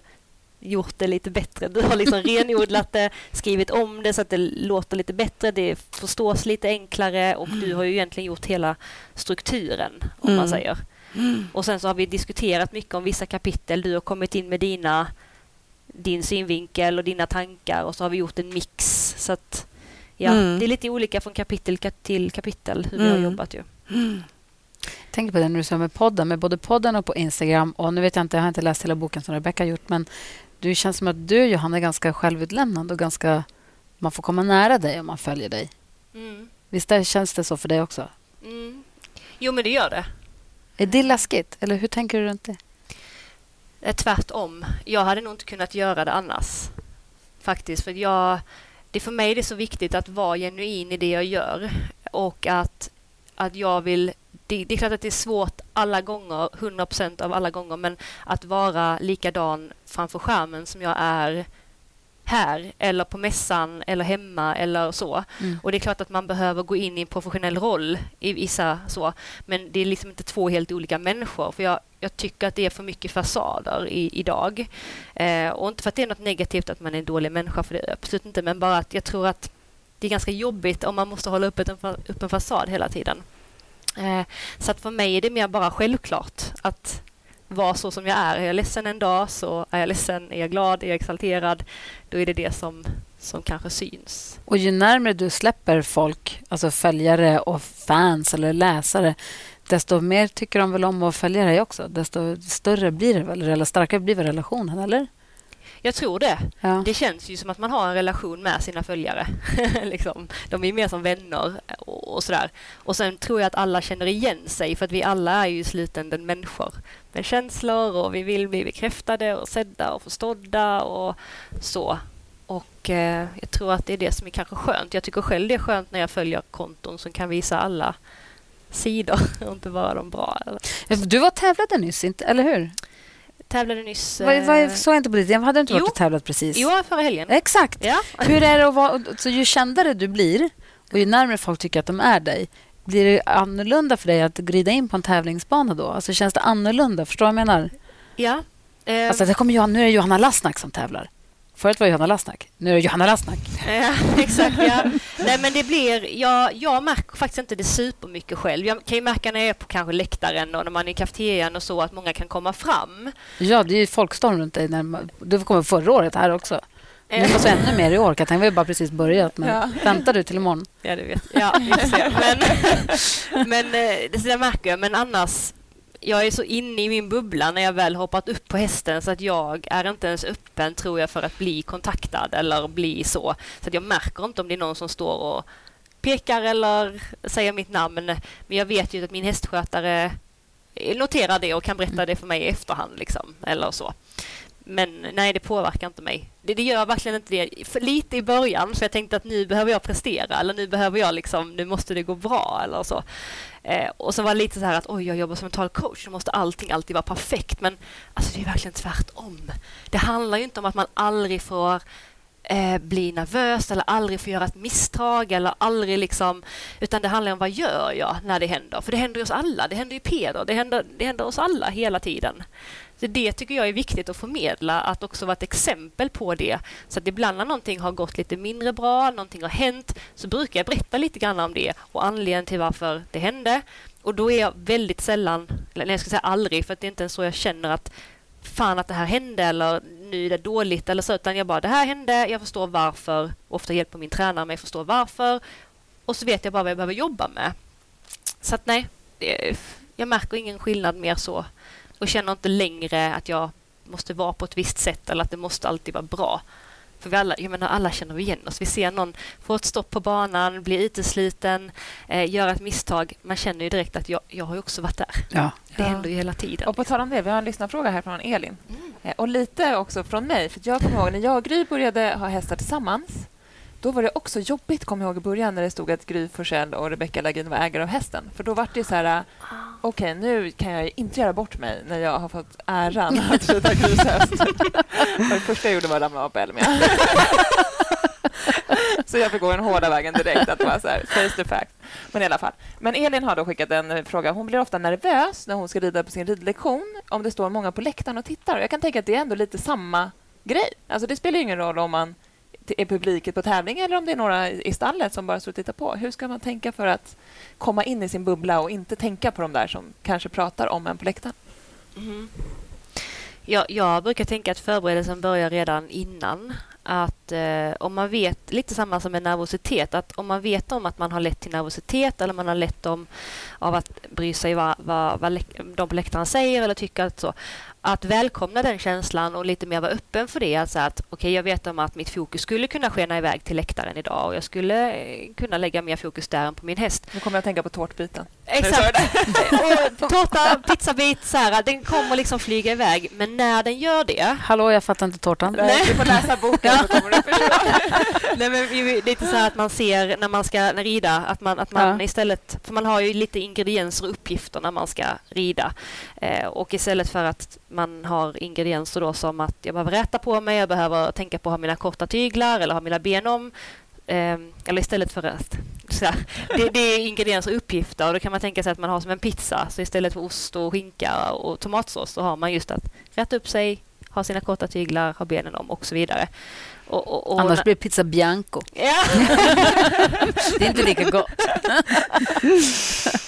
gjort det lite bättre. Du har liksom renodlat det, skrivit om det så att det låter lite bättre, det förstås lite enklare och du har ju egentligen gjort hela strukturen, om mm. man säger. Och sen så har vi diskuterat mycket om vissa kapitel. Du har kommit in med dina, din synvinkel och dina tankar och så har vi gjort en mix. Så att, ja, mm. Det är lite olika från kapitel till kapitel hur vi har mm. jobbat. ju. Mm tänker på det när du sa med podden, med både podden och på Instagram. Och nu vet jag inte, jag har inte läst hela boken som Rebecca har gjort, men Det känns som att du, Johanna, är ganska självutlämnande och ganska... Man får komma nära dig om man följer dig. Mm. Visst där känns det så för dig också? Mm. Jo, men det gör det. Är det läskigt? Eller hur tänker du runt det? Eh, Tvärtom. Jag hade nog inte kunnat göra det annars. Faktiskt. För jag, det för mig är det så viktigt att vara genuin i det jag gör. Och att, att jag vill... Det, det är klart att det är svårt alla gånger, 100 procent av alla gånger, men att vara likadan framför skärmen som jag är här eller på mässan eller hemma eller så. Mm. Och det är klart att man behöver gå in i en professionell roll i vissa så, men det är liksom inte två helt olika människor. För jag, jag tycker att det är för mycket fasader i, idag. Eh, och inte för att det är något negativt att man är en dålig människa, för det är absolut inte, men bara att jag tror att det är ganska jobbigt om man måste hålla upp, ett, upp en fasad hela tiden. Eh, så att för mig är det mer bara självklart att vara så som jag är. Är jag ledsen en dag så är jag ledsen. Är jag glad, är jag exalterad, då är det det som, som kanske syns. Och ju närmare du släpper folk, alltså följare och fans eller läsare desto mer tycker de väl om att följa dig också. Desto större blir det väl, eller starkare blir väl relationen, eller? Jag tror det. Ja. Det känns ju som att man har en relation med sina följare. liksom. De är mer som vänner och, och sådär. Och sen tror jag att alla känner igen sig för att vi alla är ju i slutändan människor med känslor och vi vill bli bekräftade och sedda och förstådda och så. Och eh, jag tror att det är det som är kanske skönt. Jag tycker själv det är skönt när jag följer konton som kan visa alla sidor och inte bara de bra. Eller. Du var tävlade nyss, inte, eller hur? Tävlade nyss... Vad, vad, eh, så jag inte på ditt. Hade du inte varit jo. och tävlat precis? Jo, förra helgen. Exakt. Ja. Hur är det att vara... Så ju kändare du blir och ju närmare folk tycker att de är dig blir det annorlunda för dig att glida in på en tävlingsbana då? Alltså Känns det annorlunda? Förstår du vad jag menar? Ja. Eh, Alltså, det kommer Johan, nu är det Johanna Lassnack som tävlar. Förut var det Johanna Lassnack. Nu är det Johanna Lassnack. Ja, exakt. Ja. Nej, men det blir, jag, jag märker faktiskt inte det supermycket själv. Jag kan ju märka när jag är på kanske läktaren och när man är i kafeterian och så att många kan komma fram. Ja, det är ju folkstorm runt dig. När man, det kom förra året här också. Var så ännu mer i år. Jag tänkte, vi har bara precis börjat. Men Ja. väntar du till imorgon? Ja, det vet Ja, får se. Men, men eh, det märker jag. Men annars, jag är så inne i min bubbla när jag väl hoppat upp på hästen så att jag är inte ens öppen, tror jag, för att bli kontaktad eller bli så. Så att jag märker inte om det är någon som står och pekar eller säger mitt namn. Men jag vet ju att min hästskötare noterar det och kan berätta det för mig i efterhand. Liksom, eller så. Men nej, det påverkar inte mig. Det, det gör verkligen inte det. För lite i början, för jag tänkte att nu behöver jag prestera eller nu behöver jag liksom, nu måste det gå bra eller så. Eh, och så var det lite så här att oj, jag jobbar som mental coach, då måste allting alltid vara perfekt. Men alltså, det är verkligen tvärtom. Det handlar ju inte om att man aldrig får eh, bli nervös eller aldrig få göra ett misstag eller aldrig liksom, utan det handlar om vad gör jag när det händer? För det händer ju oss alla. Det händer ju Peder. Det händer, det händer oss alla hela tiden. Så det tycker jag är viktigt att förmedla, att också vara ett exempel på det. Så att ibland när någonting har gått lite mindre bra, någonting har hänt, så brukar jag berätta lite grann om det och anledningen till varför det hände. Och då är jag väldigt sällan, eller jag ska säga aldrig, för att det är inte ens så jag känner att fan att det här hände eller nu är det dåligt eller så, utan jag bara det här hände, jag förstår varför. Ofta hjälper min tränare mig förstå varför och så vet jag bara vad jag behöver jobba med. Så att nej, det, jag märker ingen skillnad mer så och känner inte längre att jag måste vara på ett visst sätt eller att det måste alltid vara bra. För vi alla, jag menar, alla känner vi igen oss. Vi ser någon få ett stopp på banan, bli utesluten, eh, göra ett misstag. Man känner ju direkt att jag, jag har ju också varit där. Ja. Det händer ju hela tiden. Och på tal om det, vi har en lyssnarfråga här från Elin. Eh, Och lite också från mig. För jag kommer ihåg när jag och Gry började ha hästar tillsammans. Då var det också jobbigt, kommer jag ihåg i början, när det stod att Gry Forssell och Rebecca Lagin var ägare av hästen. För då var det så här, okej, nu kan jag inte göra bort mig när jag har fått äran att rida Grys häst. Och det första jag gjorde var att ramla av på Elmia. Så jag fick gå den hårda vägen direkt, att vara så här, face the fact. Men i alla fall. Men Elin har då skickat en fråga. Hon blir ofta nervös när hon ska rida på sin ridlektion om det står många på läktaren och tittar. Jag kan tänka att det är ändå lite samma grej. Alltså det spelar ju ingen roll om man är publiken på tävling eller om det är några i stallet som bara står och tittar på. Hur ska man tänka för att komma in i sin bubbla och inte tänka på de där som kanske pratar om en på läktaren? Mm-hmm. Mm. Jag, jag brukar tänka att förberedelsen börjar redan innan. att eh, om man vet, lite samma som med nervositet, att om man vet om att man har lätt till nervositet eller man har lätt om av att bry sig vad, vad, vad de på läktaren säger eller tycker att så, att välkomna den känslan och lite mer vara öppen för det. Alltså att okay, jag vet om att mitt fokus skulle kunna skena iväg till läktaren idag och jag skulle eh, kunna lägga mer fokus där än på min häst. Nu kommer jag att tänka på tårtbiten. Exakt. och tårta, pizzabit, så här, den kommer liksom flyga iväg. Men när den gör det... Hallå, jag fattar inte tårtan. Nej. Du får läsa boken så kommer du förstå. Nej, men lite så här att man ser när man ska rida, att man, att man ja. istället... För man har ju lite ingredienser och uppgifter när man ska rida. Eh, och istället för att man har ingredienser då som att jag behöver räta på mig, jag behöver tänka på att ha mina korta tyglar eller ha mina ben om. Eh, eller istället för att... Så det, det, är ingredienser och uppgifter och då kan man tänka sig att man har som en pizza. Så istället för ost och skinka och tomatsås så har man just att rätta upp sig, ha sina korta tyglar, ha benen om och så vidare. Och, och, och Annars blir det pizza bianco. Ja. det är inte lika gott.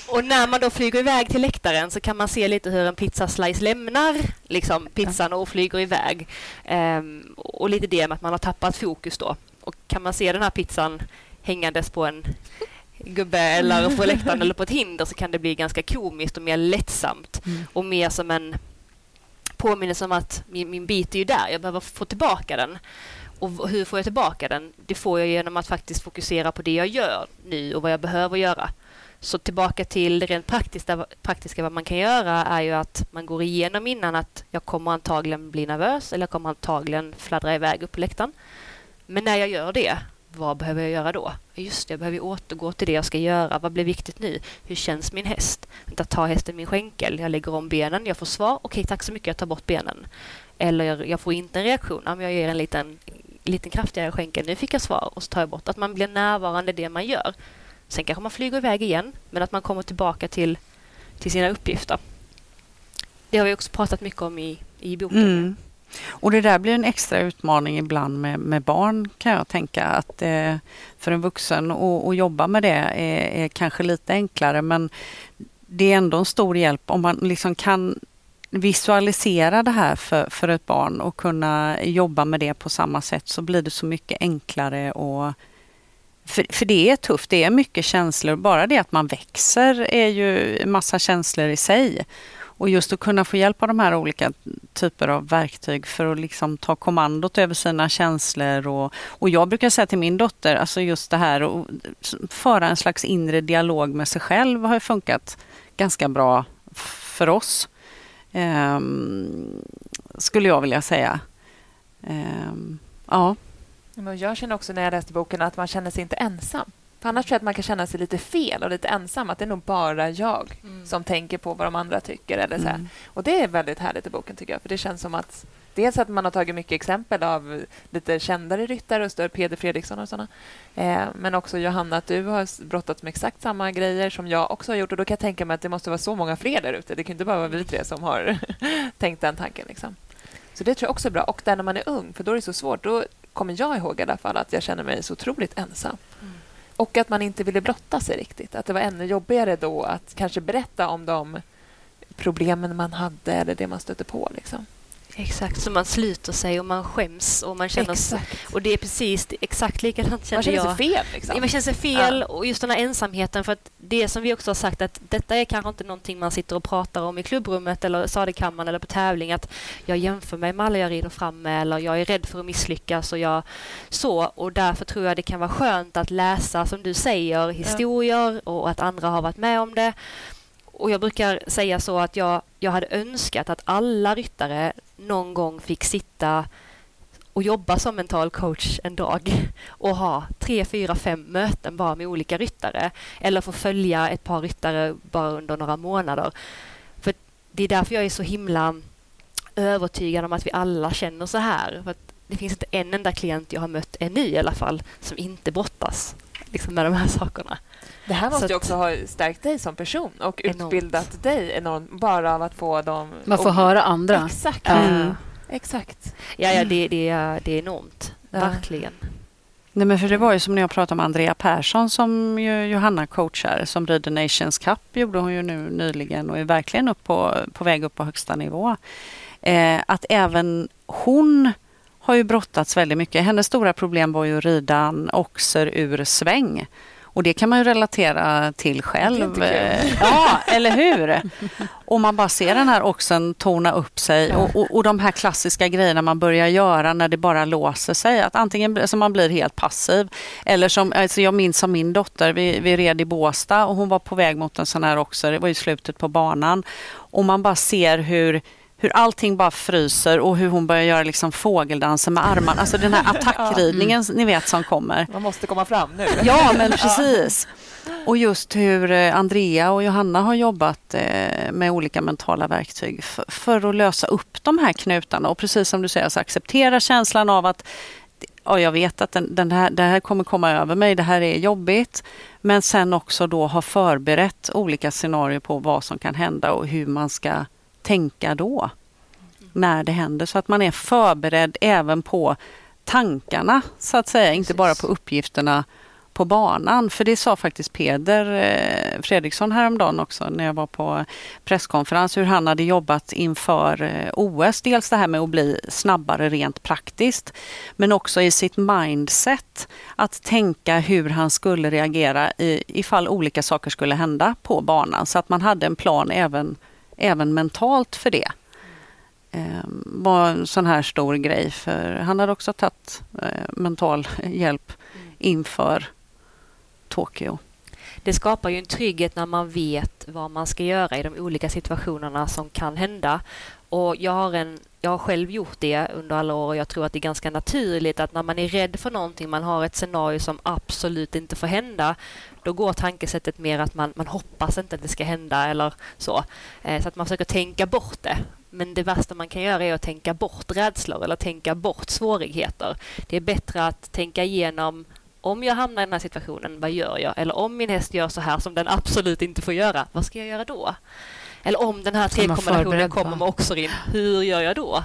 och när man då flyger iväg till läktaren så kan man se lite hur en pizzaslice lämnar liksom, pizzan och flyger iväg. Um, och lite det med att man har tappat fokus då. Och kan man se den här pizzan hängandes på en gubbe eller på läktaren eller på ett hinder så kan det bli ganska komiskt och mer lättsamt mm. och mer som en påminnelse om att min, min bit är ju där, jag behöver få tillbaka den. Och hur får jag tillbaka den? Det får jag genom att faktiskt fokusera på det jag gör nu och vad jag behöver göra. Så tillbaka till det rent praktiska, praktiska vad man kan göra är ju att man går igenom innan att jag kommer antagligen bli nervös eller jag kommer antagligen fladdra iväg upp på läktaren. Men när jag gör det, vad behöver jag göra då? Just det, jag behöver återgå till det jag ska göra. Vad blir viktigt nu? Hur känns min häst? Vänta, ta hästen min skänkel. Jag lägger om benen. Jag får svar. Okej, tack så mycket. Jag tar bort benen. Eller jag får inte en reaktion. Ja, men jag ger en liten liten kraftigare skänkel. Nu fick jag svar och så tar jag bort. Att man blir närvarande det man gör. Sen kanske man flyger iväg igen, men att man kommer tillbaka till, till sina uppgifter. Det har vi också pratat mycket om i, i boken. Mm. Och det där blir en extra utmaning ibland med, med barn kan jag tänka. att eh, För en vuxen att jobba med det är, är, kanske lite enklare men det är ändå en stor hjälp om man liksom kan visualisera det här för, för ett barn och kunna jobba med det på samma sätt så blir det så mycket enklare och för, för det är tufft, det är mycket känslor. Bara det att man växer är ju massa känslor i sig. Och just att kunna få hjälp av de här olika typer av verktyg för att liksom ta kommandot över sina känslor. Och, och jag brukar säga till min dotter, alltså just det här att föra en slags inre dialog med sig själv har funkat ganska bra för oss. Um, skulle jag vilja säga. Um, ja. Jag känner också när jag läste boken att man känner sig inte ensam. För annars tror jag att man kan känna sig lite fel och lite ensam. Att det är nog bara jag mm. som tänker på vad de andra tycker. Eller så mm. Och Det är väldigt härligt i boken, tycker jag. För Det känns som att dels att man har tagit mycket exempel av lite kändare ryttare och större Peder Fredriksson och såna. Eh, men också Johanna, att du har brottats med exakt samma grejer som jag också har gjort. Och Då kan jag tänka mig att det måste vara så många fler där ute. Det kan inte bara vara vi tre som har tänkt den tanken. Liksom. Så det tror jag också är bra. Och där när man är ung, för då är det så svårt. Då kommer jag ihåg i alla fall att jag känner mig så otroligt ensam. Mm. Och att man inte ville blotta sig riktigt. Att det var ännu jobbigare då att kanske berätta om de problemen man hade eller det man stötte på. Liksom. Exakt, så man sluter sig och man skäms och man känner exakt. och det är precis exakt likadant känner jag. Man känner sig fel. Liksom. Man känner sig fel ja. och just den här ensamheten för att det som vi också har sagt att detta är kanske inte någonting man sitter och pratar om i klubbrummet eller sadekammaren eller på tävling att jag jämför mig med alla jag rider fram med eller jag är rädd för att misslyckas och jag så och därför tror jag det kan vara skönt att läsa som du säger historier ja. och att andra har varit med om det och jag brukar säga så att jag, jag hade önskat att alla ryttare någon gång fick sitta och jobba som mental coach en dag och ha tre, fyra, fem möten bara med olika ryttare eller få följa ett par ryttare bara under några månader. För Det är därför jag är så himla övertygad om att vi alla känner så här. För det finns inte en enda klient jag har mött ännu i alla fall som inte brottas liksom, med de här sakerna. Det här måste ju också ha stärkt dig som person och enormt. utbildat dig enormt bara av att få dem... Man får och, höra andra. Exakt. Mm. Exakt. Ja, ja det, det, det är enormt. Ja. Verkligen. Nej, men för det var ju som när jag pratade med Andrea Persson som ju Johanna coachar som rider Nations Cup gjorde hon ju nu nyligen och är verkligen upp på, på väg upp på högsta nivå. Eh, att även hon har ju brottats väldigt mycket. Hennes stora problem var ju att rida en oxer ur sväng. Och det kan man ju relatera till själv. Ja, eller hur? Och man bara ser den här oxen tona upp sig och, och, och, de här klassiska grejerna man börjar göra när det bara låser sig. Att antingen alltså man blir helt passiv eller som, alltså jag minns som min dotter, vi, vi red i Båsta och hon var på väg mot en sån här oxer, det var i slutet på banan. Och man bara ser hur hur allting bara fryser och hur hon börjar göra liksom fågeldanser med armarna. Alltså den här attackridningen ni vet som kommer. Man måste komma fram nu. Ja, men precis. Och just hur eh, Andrea och Johanna har jobbat eh, med olika mentala verktyg för att lösa upp de här knutarna. Och precis som du säger, alltså acceptera känslan av att ja, jag vet att den, den här, det här kommer komma över mig, det här är jobbigt. Men sen också då ha förberett olika scenarier på vad som kan hända och hur man ska tänka då när det händer så att man är förberedd även på tankarna så att säga, Precis. inte bara på uppgifterna på banan. För det sa faktiskt Peder eh, Fredriksson häromdagen också när jag var på presskonferens hur han hade jobbat inför eh, OS. Dels det här med att bli snabbare rent praktiskt men också i sitt mindset att tänka hur han skulle reagera ifall olika saker skulle hända på banan så att man hade en plan även även mentalt för det. Eh, var en sån här stor grej för han hade också tagit eh, mental hjälp inför Tokyo. Det skapar ju en trygghet när man vet vad man ska göra i de olika situationerna som kan hända. Och jag har, en, jag har själv gjort det under alla år och jag tror att det är ganska naturligt att när man är rädd för någonting, man har ett scenario som absolut inte får hända, då går tankesättet mer att man, man hoppas inte att det ska hända eller så. Eh, så att man försöker tänka bort det. Men det värsta man kan göra är att tänka bort rädslor eller tänka bort svårigheter. Det är bättre att tänka igenom om jag hamnar i den här situationen, vad gör jag? Eller om min häst gör så här som den absolut inte får göra, vad ska jag göra då? Eller om den här trekombinationen kommer med oxerin, hur gör jag då?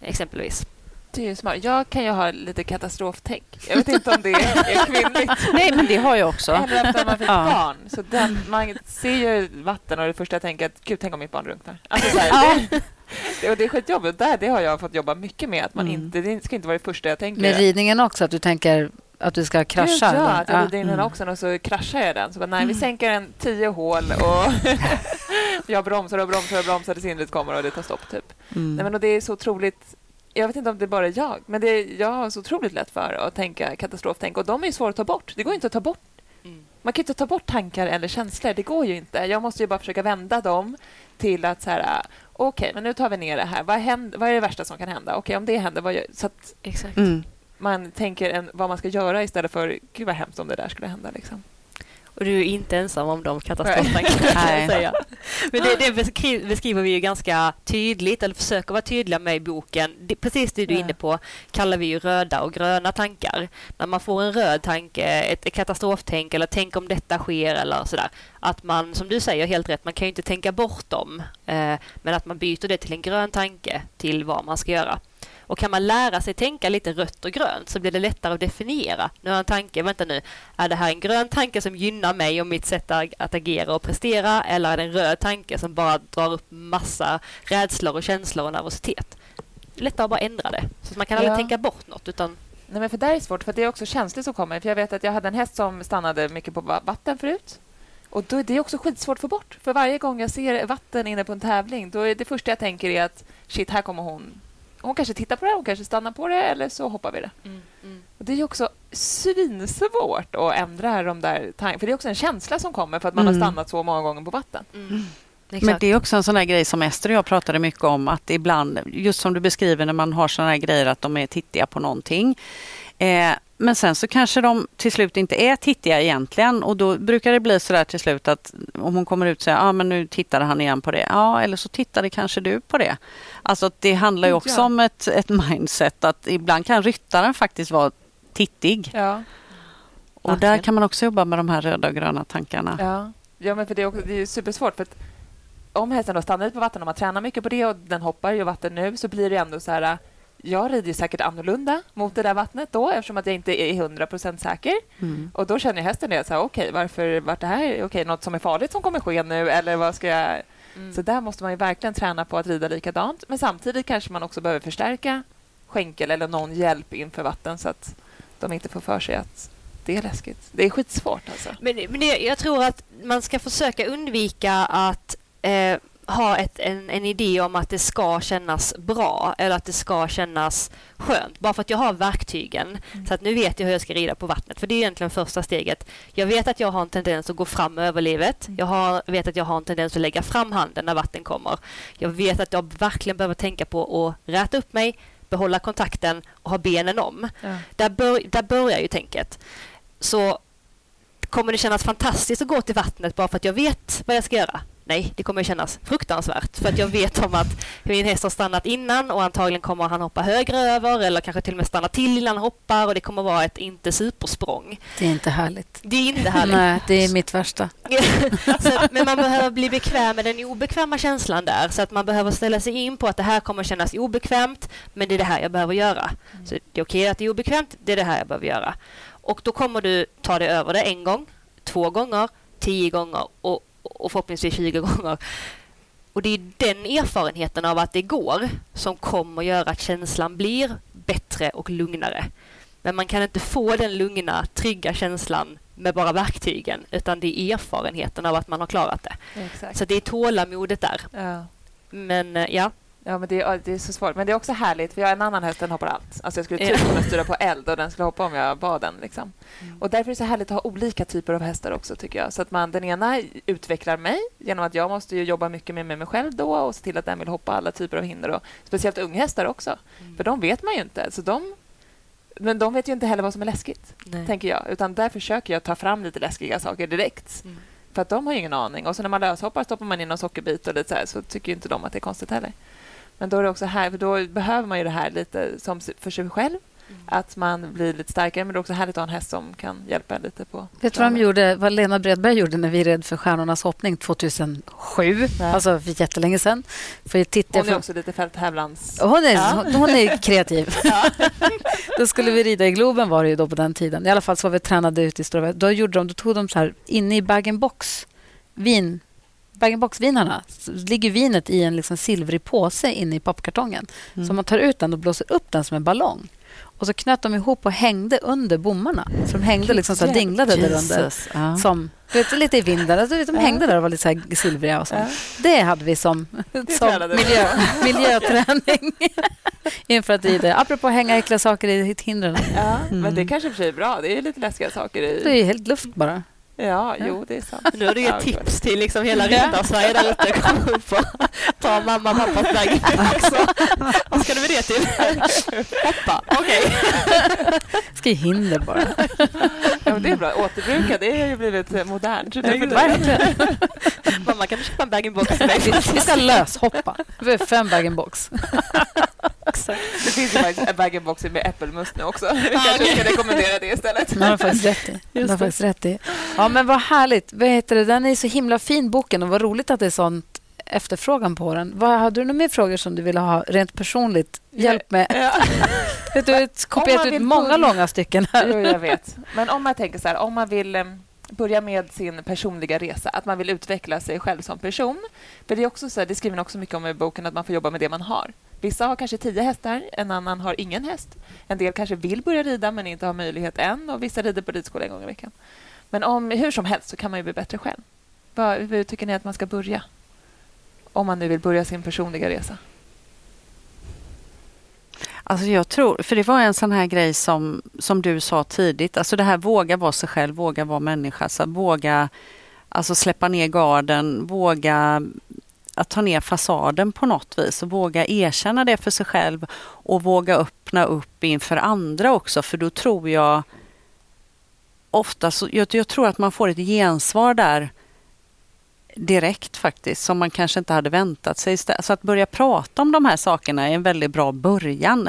Exempelvis. Det är smart. Jag kan ju ha lite katastroftänk. Jag vet inte om det är kvinnligt. Nej, men det har jag också. Eller efter man fick ja. barn. Så den, man ser ju vatten och det första jag tänker är att gud, tänk om mitt barn drunknar. Alltså, ja. det, och det är skitjobbigt. Det, det har jag fått jobba mycket med. Att man mm. inte, det ska inte vara det första jag tänker. Med ridningen också, att du tänker att du ska krascha? Ja, att jag rider in den också och så kraschar jag den. Så bara, nej, vi mm. sänker en tio hål och jag bromsar och bromsar och bromsar tills hindret kommer och det tar stopp. Typ. Mm. Nej, men, och det är så otroligt jag vet inte om det är bara är jag, men det är, jag har så otroligt lätt för att tänka katastroftänk och de är svåra att ta bort. Det går inte att ta bort. Mm. Man kan inte ta bort tankar eller känslor. Det går ju inte. Jag måste ju bara försöka vända dem till att så här, okej, okay, men nu tar vi ner det här. Vad, händer, vad är det värsta som kan hända? Okej, okay, om det händer, vad gör, så att Exakt. Mm. man tänker en, vad man ska göra istället för gud vad hemskt om det där skulle hända. Liksom. Och du är inte ensam om de katastroftankarna. Men det, det beskriver vi ju ganska tydligt, eller försöker vara tydliga med i boken. Det, precis det du är inne på kallar vi ju röda och gröna tankar. När man får en röd tanke, ett, ett katastroftänk eller tänk om detta sker eller sådär. Att man, som du säger helt rätt, man kan ju inte tänka bort dem. Eh, men att man byter det till en grön tanke till vad man ska göra. Och kan man lära sig tänka lite rött och grönt så blir det lättare att definiera. Nu har en tanke, vänta nu, är det här en grön tanke som gynnar mig och mitt sätt att agera och prestera eller är det en röd tanke som bara drar upp massa rädslor och känslor och nervositet? Lättare att bara ändra det. Så man kan aldrig ja. tänka bort något utan Nej, men för det är svårt, för det är också känslor som kommer. För Jag vet att jag hade en häst som stannade mycket på vatten förut. Och då, Det är också skitsvårt att få bort. För varje gång jag ser vatten inne på en tävling då är det första jag tänker är att shit, här kommer hon hon kanske tittar på det, hon kanske stannar på det eller så hoppar vi det. Mm, mm. Och det är också svinsvårt att ändra de där tankarna. För det är också en känsla som kommer för att man mm. har stannat så många gånger på vatten. Mm. Men det är också en sån här grej som Ester och jag pratade mycket om att ibland, just som du beskriver när man har såna här grejer att de är tittiga på någonting. Eh, men sen så kanske de till slut inte är tittiga egentligen och då brukar det bli så där till slut att om hon kommer ut och säger ah, men nu tittade han igen på det. Ja, eller så tittade kanske du på det. Alltså det handlar ju också ja. om ett, ett mindset att ibland kan ryttaren faktiskt vara tittig. Ja. Och Verkligen. där kan man också jobba med de här röda och gröna tankarna. Ja, ja men för det är, också, det är supersvårt. För att om hästen då stannar på vatten och man tränar mycket på det och den hoppar i vatten nu så blir det ändå så här jag rider säkert annorlunda mot det där vattnet då eftersom att jag inte är 100% säker. Mm. Och Då känner hästen det. Så här, okay, varför vart det här okay, något som är farligt som kommer ske nu? Eller vad ska jag... Mm. Så där måste man ju verkligen träna på att rida likadant. Men samtidigt kanske man också behöver förstärka skänkel eller någon hjälp inför vatten så att de inte får för sig att det är läskigt. Det är skitsvårt alltså. Men, men det, jag tror att man ska försöka undvika att eh, ha ett, en, en idé om att det ska kännas bra eller att det ska kännas skönt. Bara för att jag har verktygen. Mm. Så att nu vet jag hur jag ska rida på vattnet. För det är egentligen första steget. Jag vet att jag har en tendens att gå fram över livet. Mm. Jag har, vet att jag har en tendens att lägga fram handen när vatten kommer. Jag vet att jag verkligen behöver tänka på att räta upp mig, behålla kontakten och ha benen om. Ja. Där, bör, där börjar ju tänket. Så kommer det kännas fantastiskt att gå till vattnet bara för att jag vet vad jag ska göra? Nej, det kommer kännas fruktansvärt för att jag vet om att min häst har stannat innan och antagligen kommer han hoppa högre över eller kanske till och med stanna till innan han hoppar och det kommer vara ett inte supersprång. Det är inte härligt. Det är inte härligt. Nej, det är mitt värsta. så, men man behöver bli bekväm med den obekväma känslan där. Så att man behöver ställa sig in på att det här kommer kännas obekvämt, men det är det här jag behöver göra. Så det är okej att det är obekvämt, det är det här jag behöver göra. Och då kommer du ta dig över det en gång, två gånger, tio gånger och, och förhoppningsvis 20 gånger. Och det är den erfarenheten av att det går som kommer göra att känslan blir bättre och lugnare. Men man kan inte få den lugna, trygga känslan med bara verktygen utan det är erfarenheten av att man har klarat det. Exakt. Så det är tålamodet där. Ja. Men eh, ja, Ja, men det, är- det är så svårt. Men det är också härligt, för jag en annan häst, den hoppar allt. Alltså jag skulle typ kunna styra på eld och den skulle hoppa om jag bad den. Liksom. Och därför är det så härligt att ha olika typer av hästar också, tycker jag. Så att man, den ena utvecklar mig genom att jag måste jobba mycket mer med mig själv då och se till att den vill hoppa alla typer av hinder. Och speciellt unghästar också, för de vet man ju inte. Så de, men de vet ju inte heller vad som är läskigt, nej. tänker jag. Utan där försöker jag ta fram lite läskiga saker direkt. Mm. För att de har ju ingen aning. Och så när man löshoppar stoppar man in någon sockerbit och lite så, här, så tycker inte de att det är konstigt heller. Men då är det också här, för då behöver man ju det här lite som för sig själv. Att man blir lite starkare, men det är också härligt att ha en häst som kan hjälpa en lite på Vet du vad, de planen. gjorde, vad Lena Bredberg gjorde när vi red för Stjärnornas hoppning 2007? Ja. Alltså för jättelänge sedan. För jag tittade Hon är för- också lite fälttävlans... Hon är, Ja. hon, hon är kreativ. då skulle vi rida i Globen var det ju då på den tiden. I alla fall så var vi tränade ute i Stora Då, gjorde de, då tog de så här inne i bag-in-box vin bag-in-box-vinarna ligger vinet i en liksom silvrig påse inne i pappkartongen. Så man tar ut den och blåser upp den som en ballong. Och så knöt de ihop och hängde under bommarna. Så de hängde liksom så dinglade där under. Jesus. Ja. Som, vet, lite i vinden. Alltså, de hängde där och var lite så silvriga. Och så. Ja. Det hade vi som, som miljö, miljöträning inför att rida. Apropå att hänga äckliga saker i hindren. Ja, men det kanske i och för sig är bra. Det är lite läskiga saker Det är i... helt luft bara. Ja, jo, det är sant. Nu har du gett tips till liksom hela Riddarsverige där ute. Kom upp och ta mamma och pappas bag också. Vad ska du med det till? Hoppa, okej. Ska ju hinder bara. Ja, men det är bra. Återbruka, det har ju blivit modernt. Verkligen. Mamma kan du köpa en bag-in-box Vi, ska löshoppa. Vi har fem bag-in-box. Det finns ju faktiskt en bag-in-box med äppelmust nu också. Vi kanske ska rekommendera det istället. Det har faktiskt rätt i. Har faktiskt rätt i. Ja, men vad härligt. Vad heter det? Den är så himla fin, boken. Och vad roligt att det är sånt efterfrågan på den. Vad, hade du några mer frågor som du ville ha rent personligt hjälp med? Ja. Du har kopierat ut många börja- långa stycken här. Jo, jag vet. Men om man tänker så här, om man vill eh, börja med sin personliga resa, att man vill utveckla sig själv som person. För det är också så här, det skriver man också mycket om i boken, att man får jobba med det man har. Vissa har kanske tio hästar, en annan har ingen häst. En del kanske vill börja rida men inte har möjlighet än och vissa rider på ridskola en gång i veckan. Men om, hur som helst så kan man ju bli bättre själv. Var, hur tycker ni att man ska börja? Om man nu vill börja sin personliga resa. Alltså jag tror, för det var en sån här grej som, som du sa tidigt, alltså det här våga vara sig själv, våga vara människa, så våga alltså släppa ner garden, våga att ta ner fasaden på något vis och våga erkänna det för sig själv och våga öppna upp inför andra också, för då tror jag ofta så, jag, jag tror att man får ett gensvar där direkt faktiskt, som man kanske inte hade väntat sig. Så att börja prata om de här sakerna är en väldigt bra början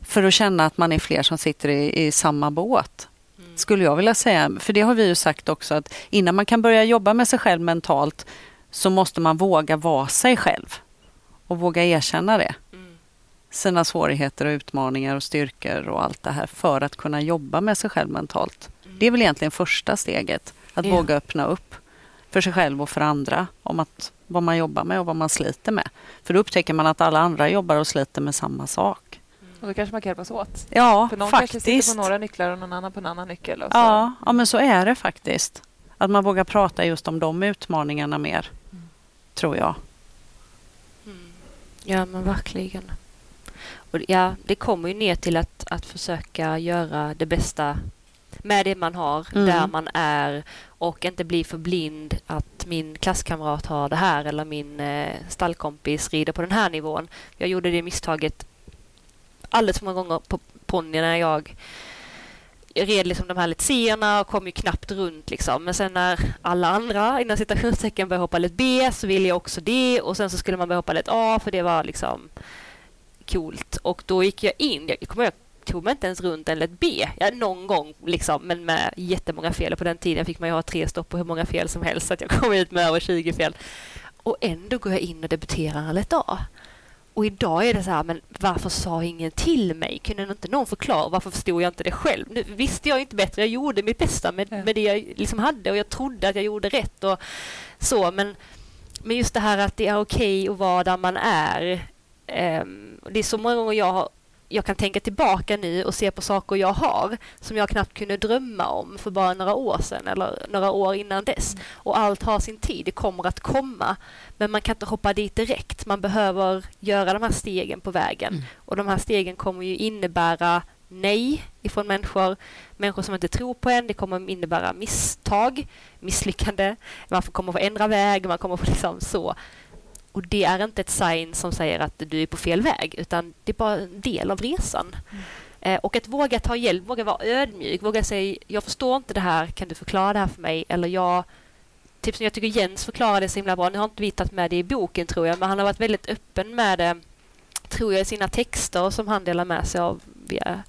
för att känna att man är fler som sitter i, i samma båt. Skulle jag vilja säga. För det har vi ju sagt också att innan man kan börja jobba med sig själv mentalt så måste man våga vara sig själv och våga erkänna det. Sina svårigheter och utmaningar och styrkor och allt det här för att kunna jobba med sig själv mentalt. Det är väl egentligen första steget, att Ja. våga öppna upp för sig själv och för andra om att, vad man jobbar med och vad man sliter med. För då upptäcker man att alla andra jobbar och sliter med samma sak. Och då kanske man kan hjälpas åt. Ja, För någon kanske faktiskt. sitter på några nycklar och någon annan på en annan nyckel. Och så. Ja, ja, men så är det faktiskt. Att man vågar prata just om de utmaningarna mer, tror jag. Mm. Ja, men verkligen. Och ja, det kommer ju ner till att, att försöka göra det bästa med det man har, Mm. där man är och inte bli för blind att min klasskamrat har det här eller min eh, stallkompis rider på den här nivån. Jag gjorde det misstaget alldeles för många gånger på ponny när jag jag red liksom de här letséerna och kom ju knappt runt liksom. Men sen när alla andra inom citationstecken började hoppa lätt B så ville jag också det och sen så skulle man börja hoppa lätt A för det var liksom coolt. Och då gick jag in, jag kommer ihåg, tog mig inte ens runt en lätt B. Ja, någon gång liksom, men med jättemånga fel. Och på den tiden fick man ju ha tre stopp på hur många fel som helst så att jag kom ut med över 20 fel. Och ändå går jag in och debuterar en lätt A. Och idag är det så här, men varför sa ingen till mig? Kunde inte någon förklara? Varför förstod jag inte det själv? Nu visste jag inte bättre. Jag gjorde mitt bästa med, med det jag liksom hade och jag trodde att jag gjorde rätt och så. Men, men just det här att det är okej att vara där man är. Och det är så många gånger jag har jag kan tänka tillbaka nu och se på saker jag har som jag knappt kunde drömma om för bara några år sedan eller några år innan dess. Och allt har sin tid, det kommer att komma. Men man kan inte hoppa dit direkt. Man behöver göra de här stegen på vägen. Mm. Och de här stegen kommer ju innebära nej ifrån människor. Människor som inte tror på en. Det kommer innebära misstag, misslyckande. Man kommer få ändra väg, man kommer få liksom så. Och det är inte ett sign som säger att du är på fel väg, utan det är bara en del av resan. Eh, och att våga ta hjälp, våga vara ödmjuk, våga säga jag förstår inte det här, kan du förklara det här för mig? Eller jag, typ som jag tycker Jens förklarade det så himla bra, nu har inte vi tagit med det i boken tror jag, men han har varit väldigt öppen med det, tror jag, i sina texter som han delar med sig av via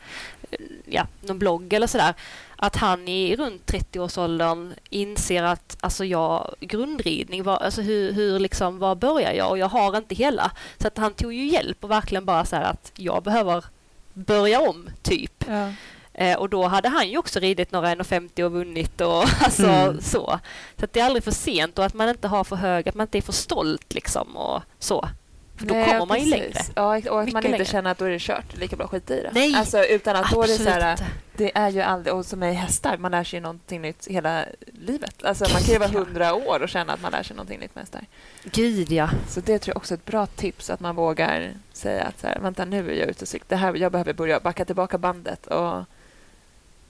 ja, någon blogg eller sådär. Att han i runt 30-årsåldern inser att alltså jag, grundridning, var, alltså hur, hur liksom, var börjar jag? Och jag har inte hela. Så att han tog ju hjälp och verkligen bara så här att jag behöver börja om, typ. Ja. Eh, och då hade han ju också ridit några 1,50 och vunnit och alltså Mm. så. Så att det är aldrig för sent och att man inte har för hög, att man inte är för stolt liksom och så. För då Nej, kommer man ju längre. Ja, och att man inte längre. känner att då är det kört. Lika bra att skita i det. Nej, alltså, utan att då är det så här, det är ju aldrig, och som är hästar, man lär sig någonting nytt hela livet. Alltså, man kan ju vara hundra år och känna att man lär sig någonting nytt med hästar. Gud ja. Så det tror jag också är ett bra tips, att man vågar säga att så här, vänta nu är jag ute och cyklar. Det här, jag behöver börja backa tillbaka bandet. Och,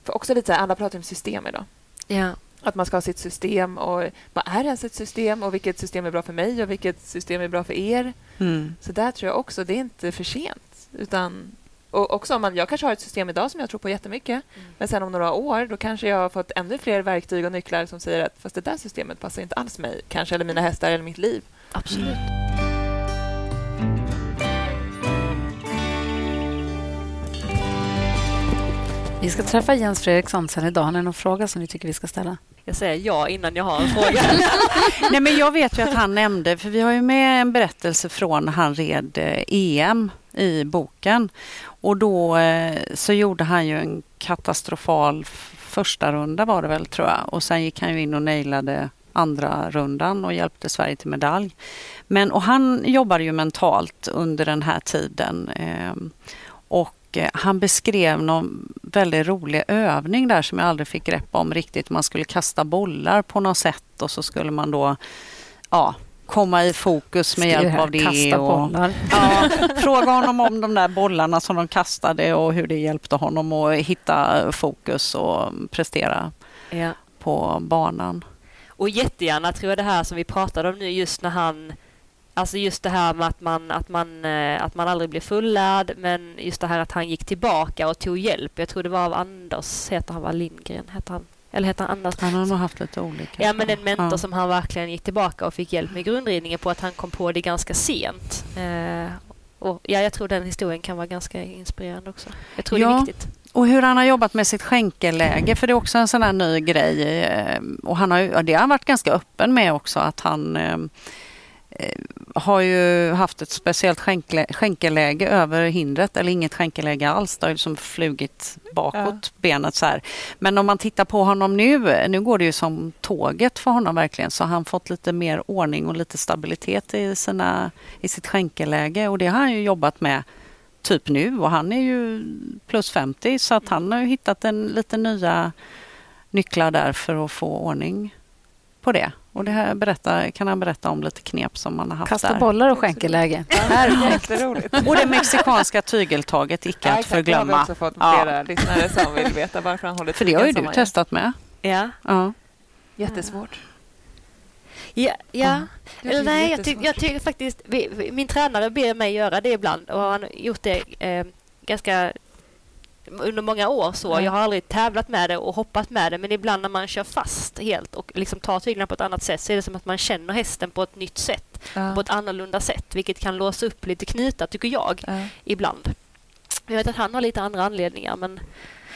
för också lite så här, alla pratar om system idag. ja. Att man ska ha sitt system och vad är ens ett system och vilket system är bra för mig och vilket system är bra för er. Mm. Så där tror jag också, det är inte för sent. Utan, och också om man, jag kanske har ett system idag som jag tror på jättemycket, men sen om några år då kanske jag har fått ännu fler verktyg och nycklar som säger att fast det där systemet passar inte alls mig, kanske, eller mina hästar eller mitt liv. Absolut. Vi ska träffa Jens Fredriksson sen idag. Har ni någon fråga som ni tycker vi ska ställa? Jag säger ja innan jag har en fråga. Nej, men jag vet ju att han nämnde, för vi har ju med en berättelse från när han red eh, EM i boken. Och då eh, så gjorde han ju en katastrofal första runda var det väl tror jag. Och sen gick han ju in och nailade andra rundan och hjälpte Sverige till medalj. Men, och han jobbade ju mentalt under den här tiden. ehm, och eh, han beskrev någon väldigt rolig övning där som jag aldrig fick grepp om riktigt. Man skulle kasta bollar på något sätt och så skulle man då ja, komma i fokus med hjälp av det. Kasta och, bollar. Ja, fråga honom om de där bollarna som de kastade och hur det hjälpte honom att hitta fokus och prestera ja. på banan. Och jättegärna tror jag det här som vi pratade om nu just när han Alltså just det här med att man, att man, eh, att man aldrig blir fullärd men just det här att han gick tillbaka och tog hjälp. Jag tror det var av Anders, heter han va? Lindgren? Heter han? Eller heter han Anders? Han har nog haft lite olika. Ja, men en mentor Ja. som han verkligen gick tillbaka och fick hjälp med grundridningen på att han kom på det ganska sent. Eh, och ja, jag tror den historien kan vara ganska inspirerande också. Jag tror det Ja. är viktigt. Och hur han har jobbat med sitt skänkelläge, för det är också en sån här ny grej. eh, Och han har, ja, det har han varit ganska öppen med också, att han har ju haft ett speciellt skänkelä- skänkelläge över hindret, eller inget skänkelläge alls. Det har ju som flugit bakåt benet så här. Men om man tittar på honom nu, nu går det ju som tåget för honom verkligen, så han fått lite mer ordning och lite stabilitet i, sina, i sitt skänkelläge och det har han ju jobbat med typ nu och han är ju plus 50 så att han har ju hittat en lite nya nycklar där för att få ordning på det. Och det här berätta, kan han berätta om lite knep som man har haft Kasta där. bollar och skänkeläge. Jätteroligt. Och det mexikanska tygeltaget, icke Ja, att exakt. Det har vi förglömma. också fått Ja. flera lyssnare som vill veta varför han håller För det har ju du testat med. Ja. Ja. Jättesvårt. Ja, ja. Eller nej, jag, jag tycker faktiskt... Vi, vi- min tränare ber mig göra det ibland och han har gjort det eh, ganska under många år. så. Ja. Jag har aldrig tävlat med det och hoppat med det men ibland när man kör fast helt och liksom tar tyglarna på ett annat sätt så är det som att man känner hästen på ett nytt sätt, Ja. på ett annorlunda sätt vilket kan låsa upp lite knutar tycker jag Ja. ibland. Jag vet att han har lite andra anledningar men,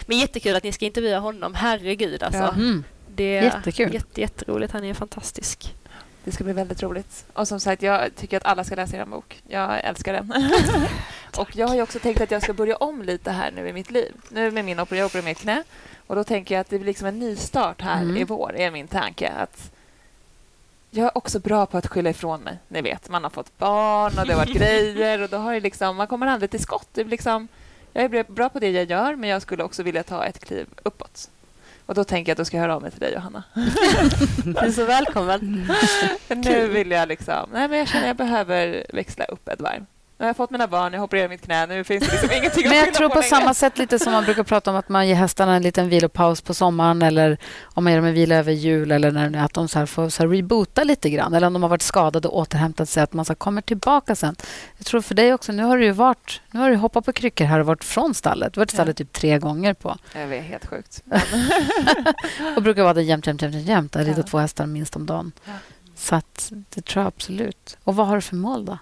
men jättekul att ni ska intervjua honom. Herregud alltså. Mm. Det är Jättekul. Jätte, jätteroligt. Han är fantastisk. Det ska bli väldigt roligt. Och som sagt, jag tycker att alla ska läsa er bok. Jag älskar den. och jag har också tänkt att jag ska börja om lite här nu i mitt liv. Nu med min operation, opererar mitt knä. Och då tänker jag att det blir liksom en nystart här Mm. i vår, är min tanke. Att jag är också bra på att skylla ifrån mig. Ni vet, man har fått barn och det har varit grejer och då har liksom, man kommer aldrig till skott. Det liksom, jag är bra på det jag gör, men jag skulle också vilja ta ett kliv uppåt. Och då tänker jag att då ska jag höra av mig till dig, Johanna. Du är så välkommen. Nu vill jag liksom... Nej, men jag känner att jag behöver växla upp ett varv. Nu har jag fått mina barn, jag har opererat mitt knä. Nu finns det liksom ingenting Men jag tror på längre. samma sätt lite som man brukar prata om att man ger hästarna en liten vilopaus på sommaren eller om man ger dem en vila över jul eller när att de så här får så här reboota lite grann eller om de har varit skadade och återhämtat sig att man så kommer tillbaka sen. Jag tror för dig också, nu har du ju varit, nu har du hoppat på kryckor här och varit från stallet. Du har varit i stallet typ tre gånger på Jag vet, helt sjukt. och brukar vara det jämt, jämt, jämt, jämt. Jag Ja. två hästar minst om dagen. Ja. Så att det tror jag absolut. Och vad har du för mål då?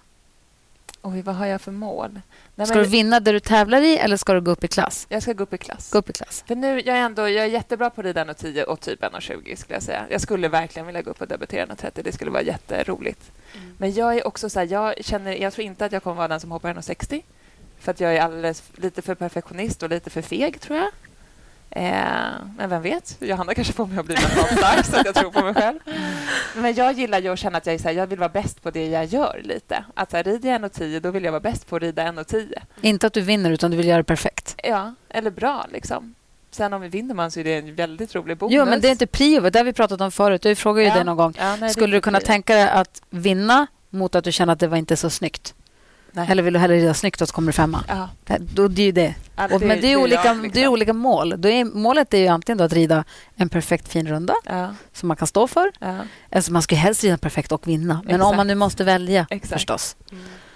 Oj, vad har jag för mål? Nej, Ska men du vinna det du tävlar i eller ska du gå upp i klass? Jag ska gå upp i klass. Gå upp i klass. För nu, jag är, ändå, jag är jättebra på att rida 1,10 och typ 1,20 skulle jag säga. Jag skulle verkligen vilja gå upp och debutera 1,30. Det skulle vara jätteroligt. Men jag är också så här, jag känner, jag tror inte att jag kommer vara den som hoppar 1,60. För att jag är alldeles lite för perfektionist och lite för feg, tror jag. Eh, men vem vet? Johanna kanske får mig att bli mentalt stark så att jag tror på mig själv. Men jag gillar ju att känna att jag, är så här, jag vill vara bäst på det jag gör lite. Att så här, rider jag 1,10 då vill jag vara bäst på att rida 1,10. Inte att du vinner, utan du vill göra det perfekt. Ja, eller bra liksom. Sen om vi vinner man så är det en väldigt rolig bonus. Jo, men det är inte prio. Det har vi pratat om förut. Jag frågade ju Ja. dig någon gång. Ja, nej, det Skulle du inte kunna prio. tänka dig att vinna mot att du känner att det var inte så snyggt? Nej. Eller vill du hellre rida snyggt och så kommer du femma? Ja, Det, då, det är ju det. ja, Och, men det är, jag, olika, liksom. det är olika mål. Då är, målet är ju antingen då att rida en perfekt fin runda Ja, som man kan stå för. ja. Alltså man ska ju helst rida perfekt och vinna. Men om Exakt. man nu måste välja Exakt. förstås.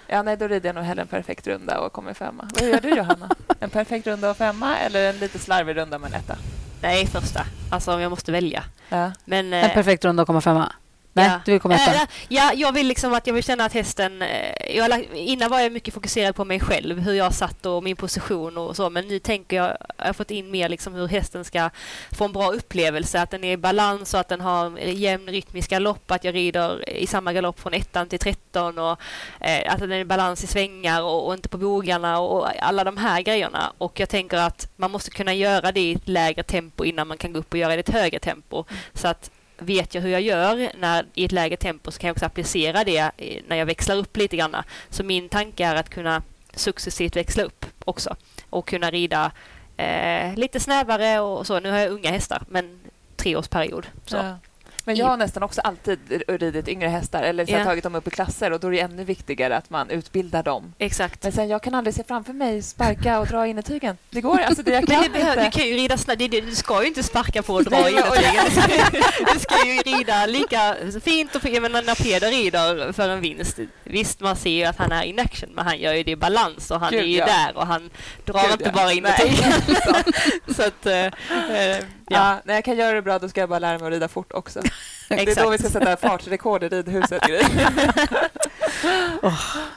ja, nej, då rider jag nog hellre en perfekt runda och kommer femma. Vad gör du, Johanna? En perfekt runda och femma eller en lite slarvig runda med en etta? Nej, första. Alltså om jag måste välja. Ja. Men, En eh, perfekt runda och komma femma. Nej, ja. du vill komma etta. Eh, Ja, jag vill liksom att jag vill känna att hästen... eh, Jag innan var jag mycket fokuserad på mig själv, hur jag satt och min position och så. Men nu tänker jag, jag har fått in mer liksom hur hästen ska få en bra upplevelse. Att den är i balans och att den har jämn rytmisk galopp. Att jag rider i samma galopp från ettan till tretton. Och eh, att den är i balans i svängar och, och inte på bogarna och alla de här grejerna. Och jag tänker att man måste kunna göra det i ett lägre tempo innan man kan gå upp och göra det i ett högre tempo. Så att vet jag hur jag gör när, i ett lägre tempo så kan jag också applicera det eh, när jag växlar upp lite grann. Så min tanke är att kunna successivt växla upp också och kunna rida eh, lite snävare och så. Nu har jag unga hästar, men treårsperiod. Så. Ja. Men jag har nästan också alltid ridit yngre hästar eller så Ja. tagit dem upp i klasser och då är det ännu viktigare att man utbildar dem. Exakt. Men sen jag kan aldrig se framför mig sparka och dra innertygen. Det går alltså, det jag kan det behöver, du inte. kan ju rida snabbt. Du ska ju inte sparka på och dra Nej, och- innertygen. Du ska- ju rida lika fint. Och, menar, när Peder rider för en vinst. Visst, man ser ju att han är in action, men han gör ju det i balans och han Gud, är ju ja. där och han drar Gud, inte ja. bara Nej. innertygen. så att, eh, Ja. ja. när jag kan göra det bra då ska jag bara lära mig att rida fort också. Det är Exakt. då vi ska sätta fartrekord i ridhuset. Gry.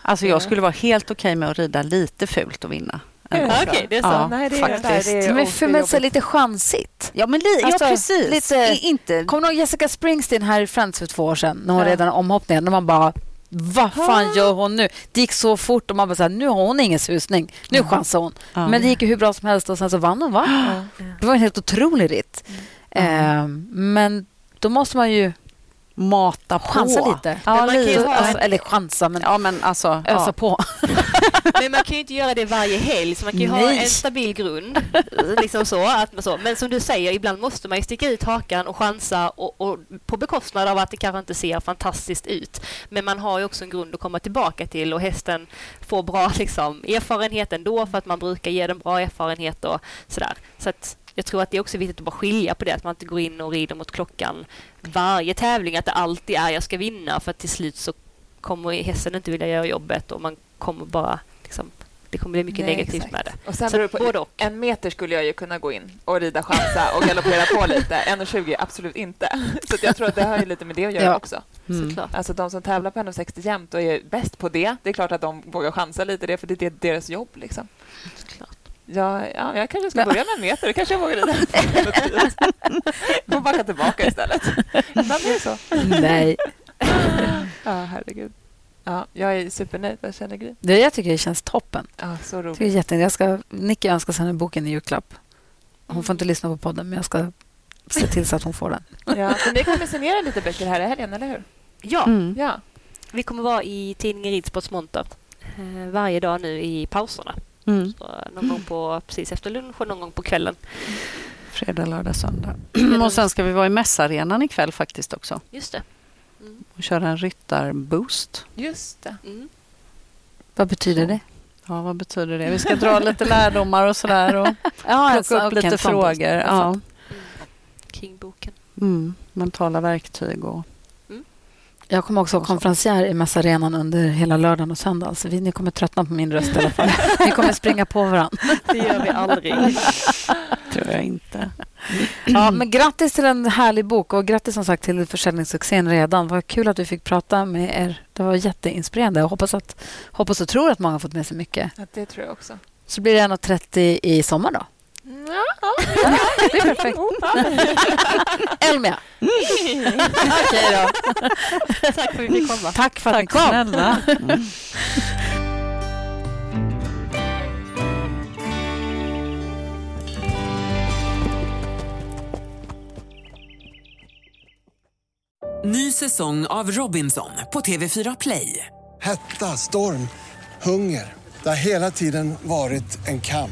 Alltså Ja. jag skulle vara helt okej med att rida lite fult och vinna. Okej, det är så. Ja, Nej, det är faktiskt. det där, det är, Men oh, för mig så lite chansigt. Ja, men li- Alltså, ja precis. lite- inte... Kommer du ihåg Jessica Springsteen här i Friends för två år sedan när hon Ja. redan omhoppningen? När man bara vad fan gör hon nu? Det gick så fort och man bara så här, nu har hon ingen susning. Nu chansar hon. Ja. Men det gick ju hur bra som helst och sen så vann hon va? Ja. Det var en helt otrolig ritt. Mm. Eh, men då måste man ju mata på. Chansa lite. Ja, Men man kan ju lite. ha Alltså, eller chansa, men Ja, men alltså. ösa Ja. på. Men man kan ju inte göra det varje helg, så man kan ju ha Nej. en stabil grund. Liksom så, att man så. Men som du säger, ibland måste man ju sticka ut hakan och chansa och, och på bekostnad av att det kanske inte ser fantastiskt ut. Men man har ju också en grund att komma tillbaka till och hästen får bra liksom, erfarenhet ändå för att man brukar ge den bra erfarenhet och sådär. Så att jag tror att det är också viktigt att bara skilja på det, att man inte går in och rider mot klockan varje tävling, att det alltid är jag ska vinna för att till slut så kommer hästen inte vilja göra jobbet och man kommer bara liksom, det kommer bli mycket Nej, negativt exakt. med det. Och sen Så på, både och. En meter skulle jag ju kunna gå in och rida chansa och galoppera på lite. 1,20 absolut inte. Så att jag tror att det har ju lite med det att göra Ja. också. Mm. Såklart. Alltså de som tävlar på 1,60 jämt och är bäst på det, det är klart att de vågar chansa lite det, för det är deras jobb. Liksom. Såklart. Ja, ja, jag kanske ska börja med en meter, kanske jag vågar rida. Får backa tillbaka istället. Ibland blir det så. Nej. Ja, herregud. Ja, jag är supernöjd. Vad känner Gry? Det jag tycker det känns toppen. Ja, så Jag roligt. tycker det är jätte... jag ska, Nicky önskar sig en boken i julklapp. Hon får inte lyssna på podden, men jag ska se till så att hon får den. Ja, men ni kommer signera lite böcker här i helgen, eller hur? Ja, Mm. Ja. vi kommer vara i tidningen Ridsports monter eh, varje dag nu i pauserna. Mm. Så, någon gång på, precis efter lunch och någon gång på kvällen. Fredag, lördag, söndag. och sen ska vi vara i mässarenan ikväll faktiskt också. Just det. Och köra en ryttarboost. Just det. Mm. Vad betyder det? Ja, vad betyder det? Vi ska dra lite lärdomar och sådär och Ja, plocka upp lite frågor. Ja. Kring boken. Mm. Mentala verktyg och... Jag kommer också vara konferencier i Mässarenan under hela lördagen och söndagen. Så vi, ni kommer tröttna på min röst i alla fall. Ni kommer springa på varandra. Det gör vi aldrig. tror jag inte. Ja, men grattis till en härlig bok och grattis som sagt till försäljningssuccén redan. Vad kul att vi fick prata med er. Det var jätteinspirerande. Jag hoppas, att, hoppas och tror att många har fått med sig mycket. Ja, det tror jag också. Så blir det 1.30 i sommar då? Ja, Det är perfekt. Elmia. Okej då. Tack för att vi fick komma. Tack för att ni kom. snälla. Mm. Ny säsong av Robinson på TV4 Play. Hetta, storm, hunger. Det har hela tiden varit en kamp.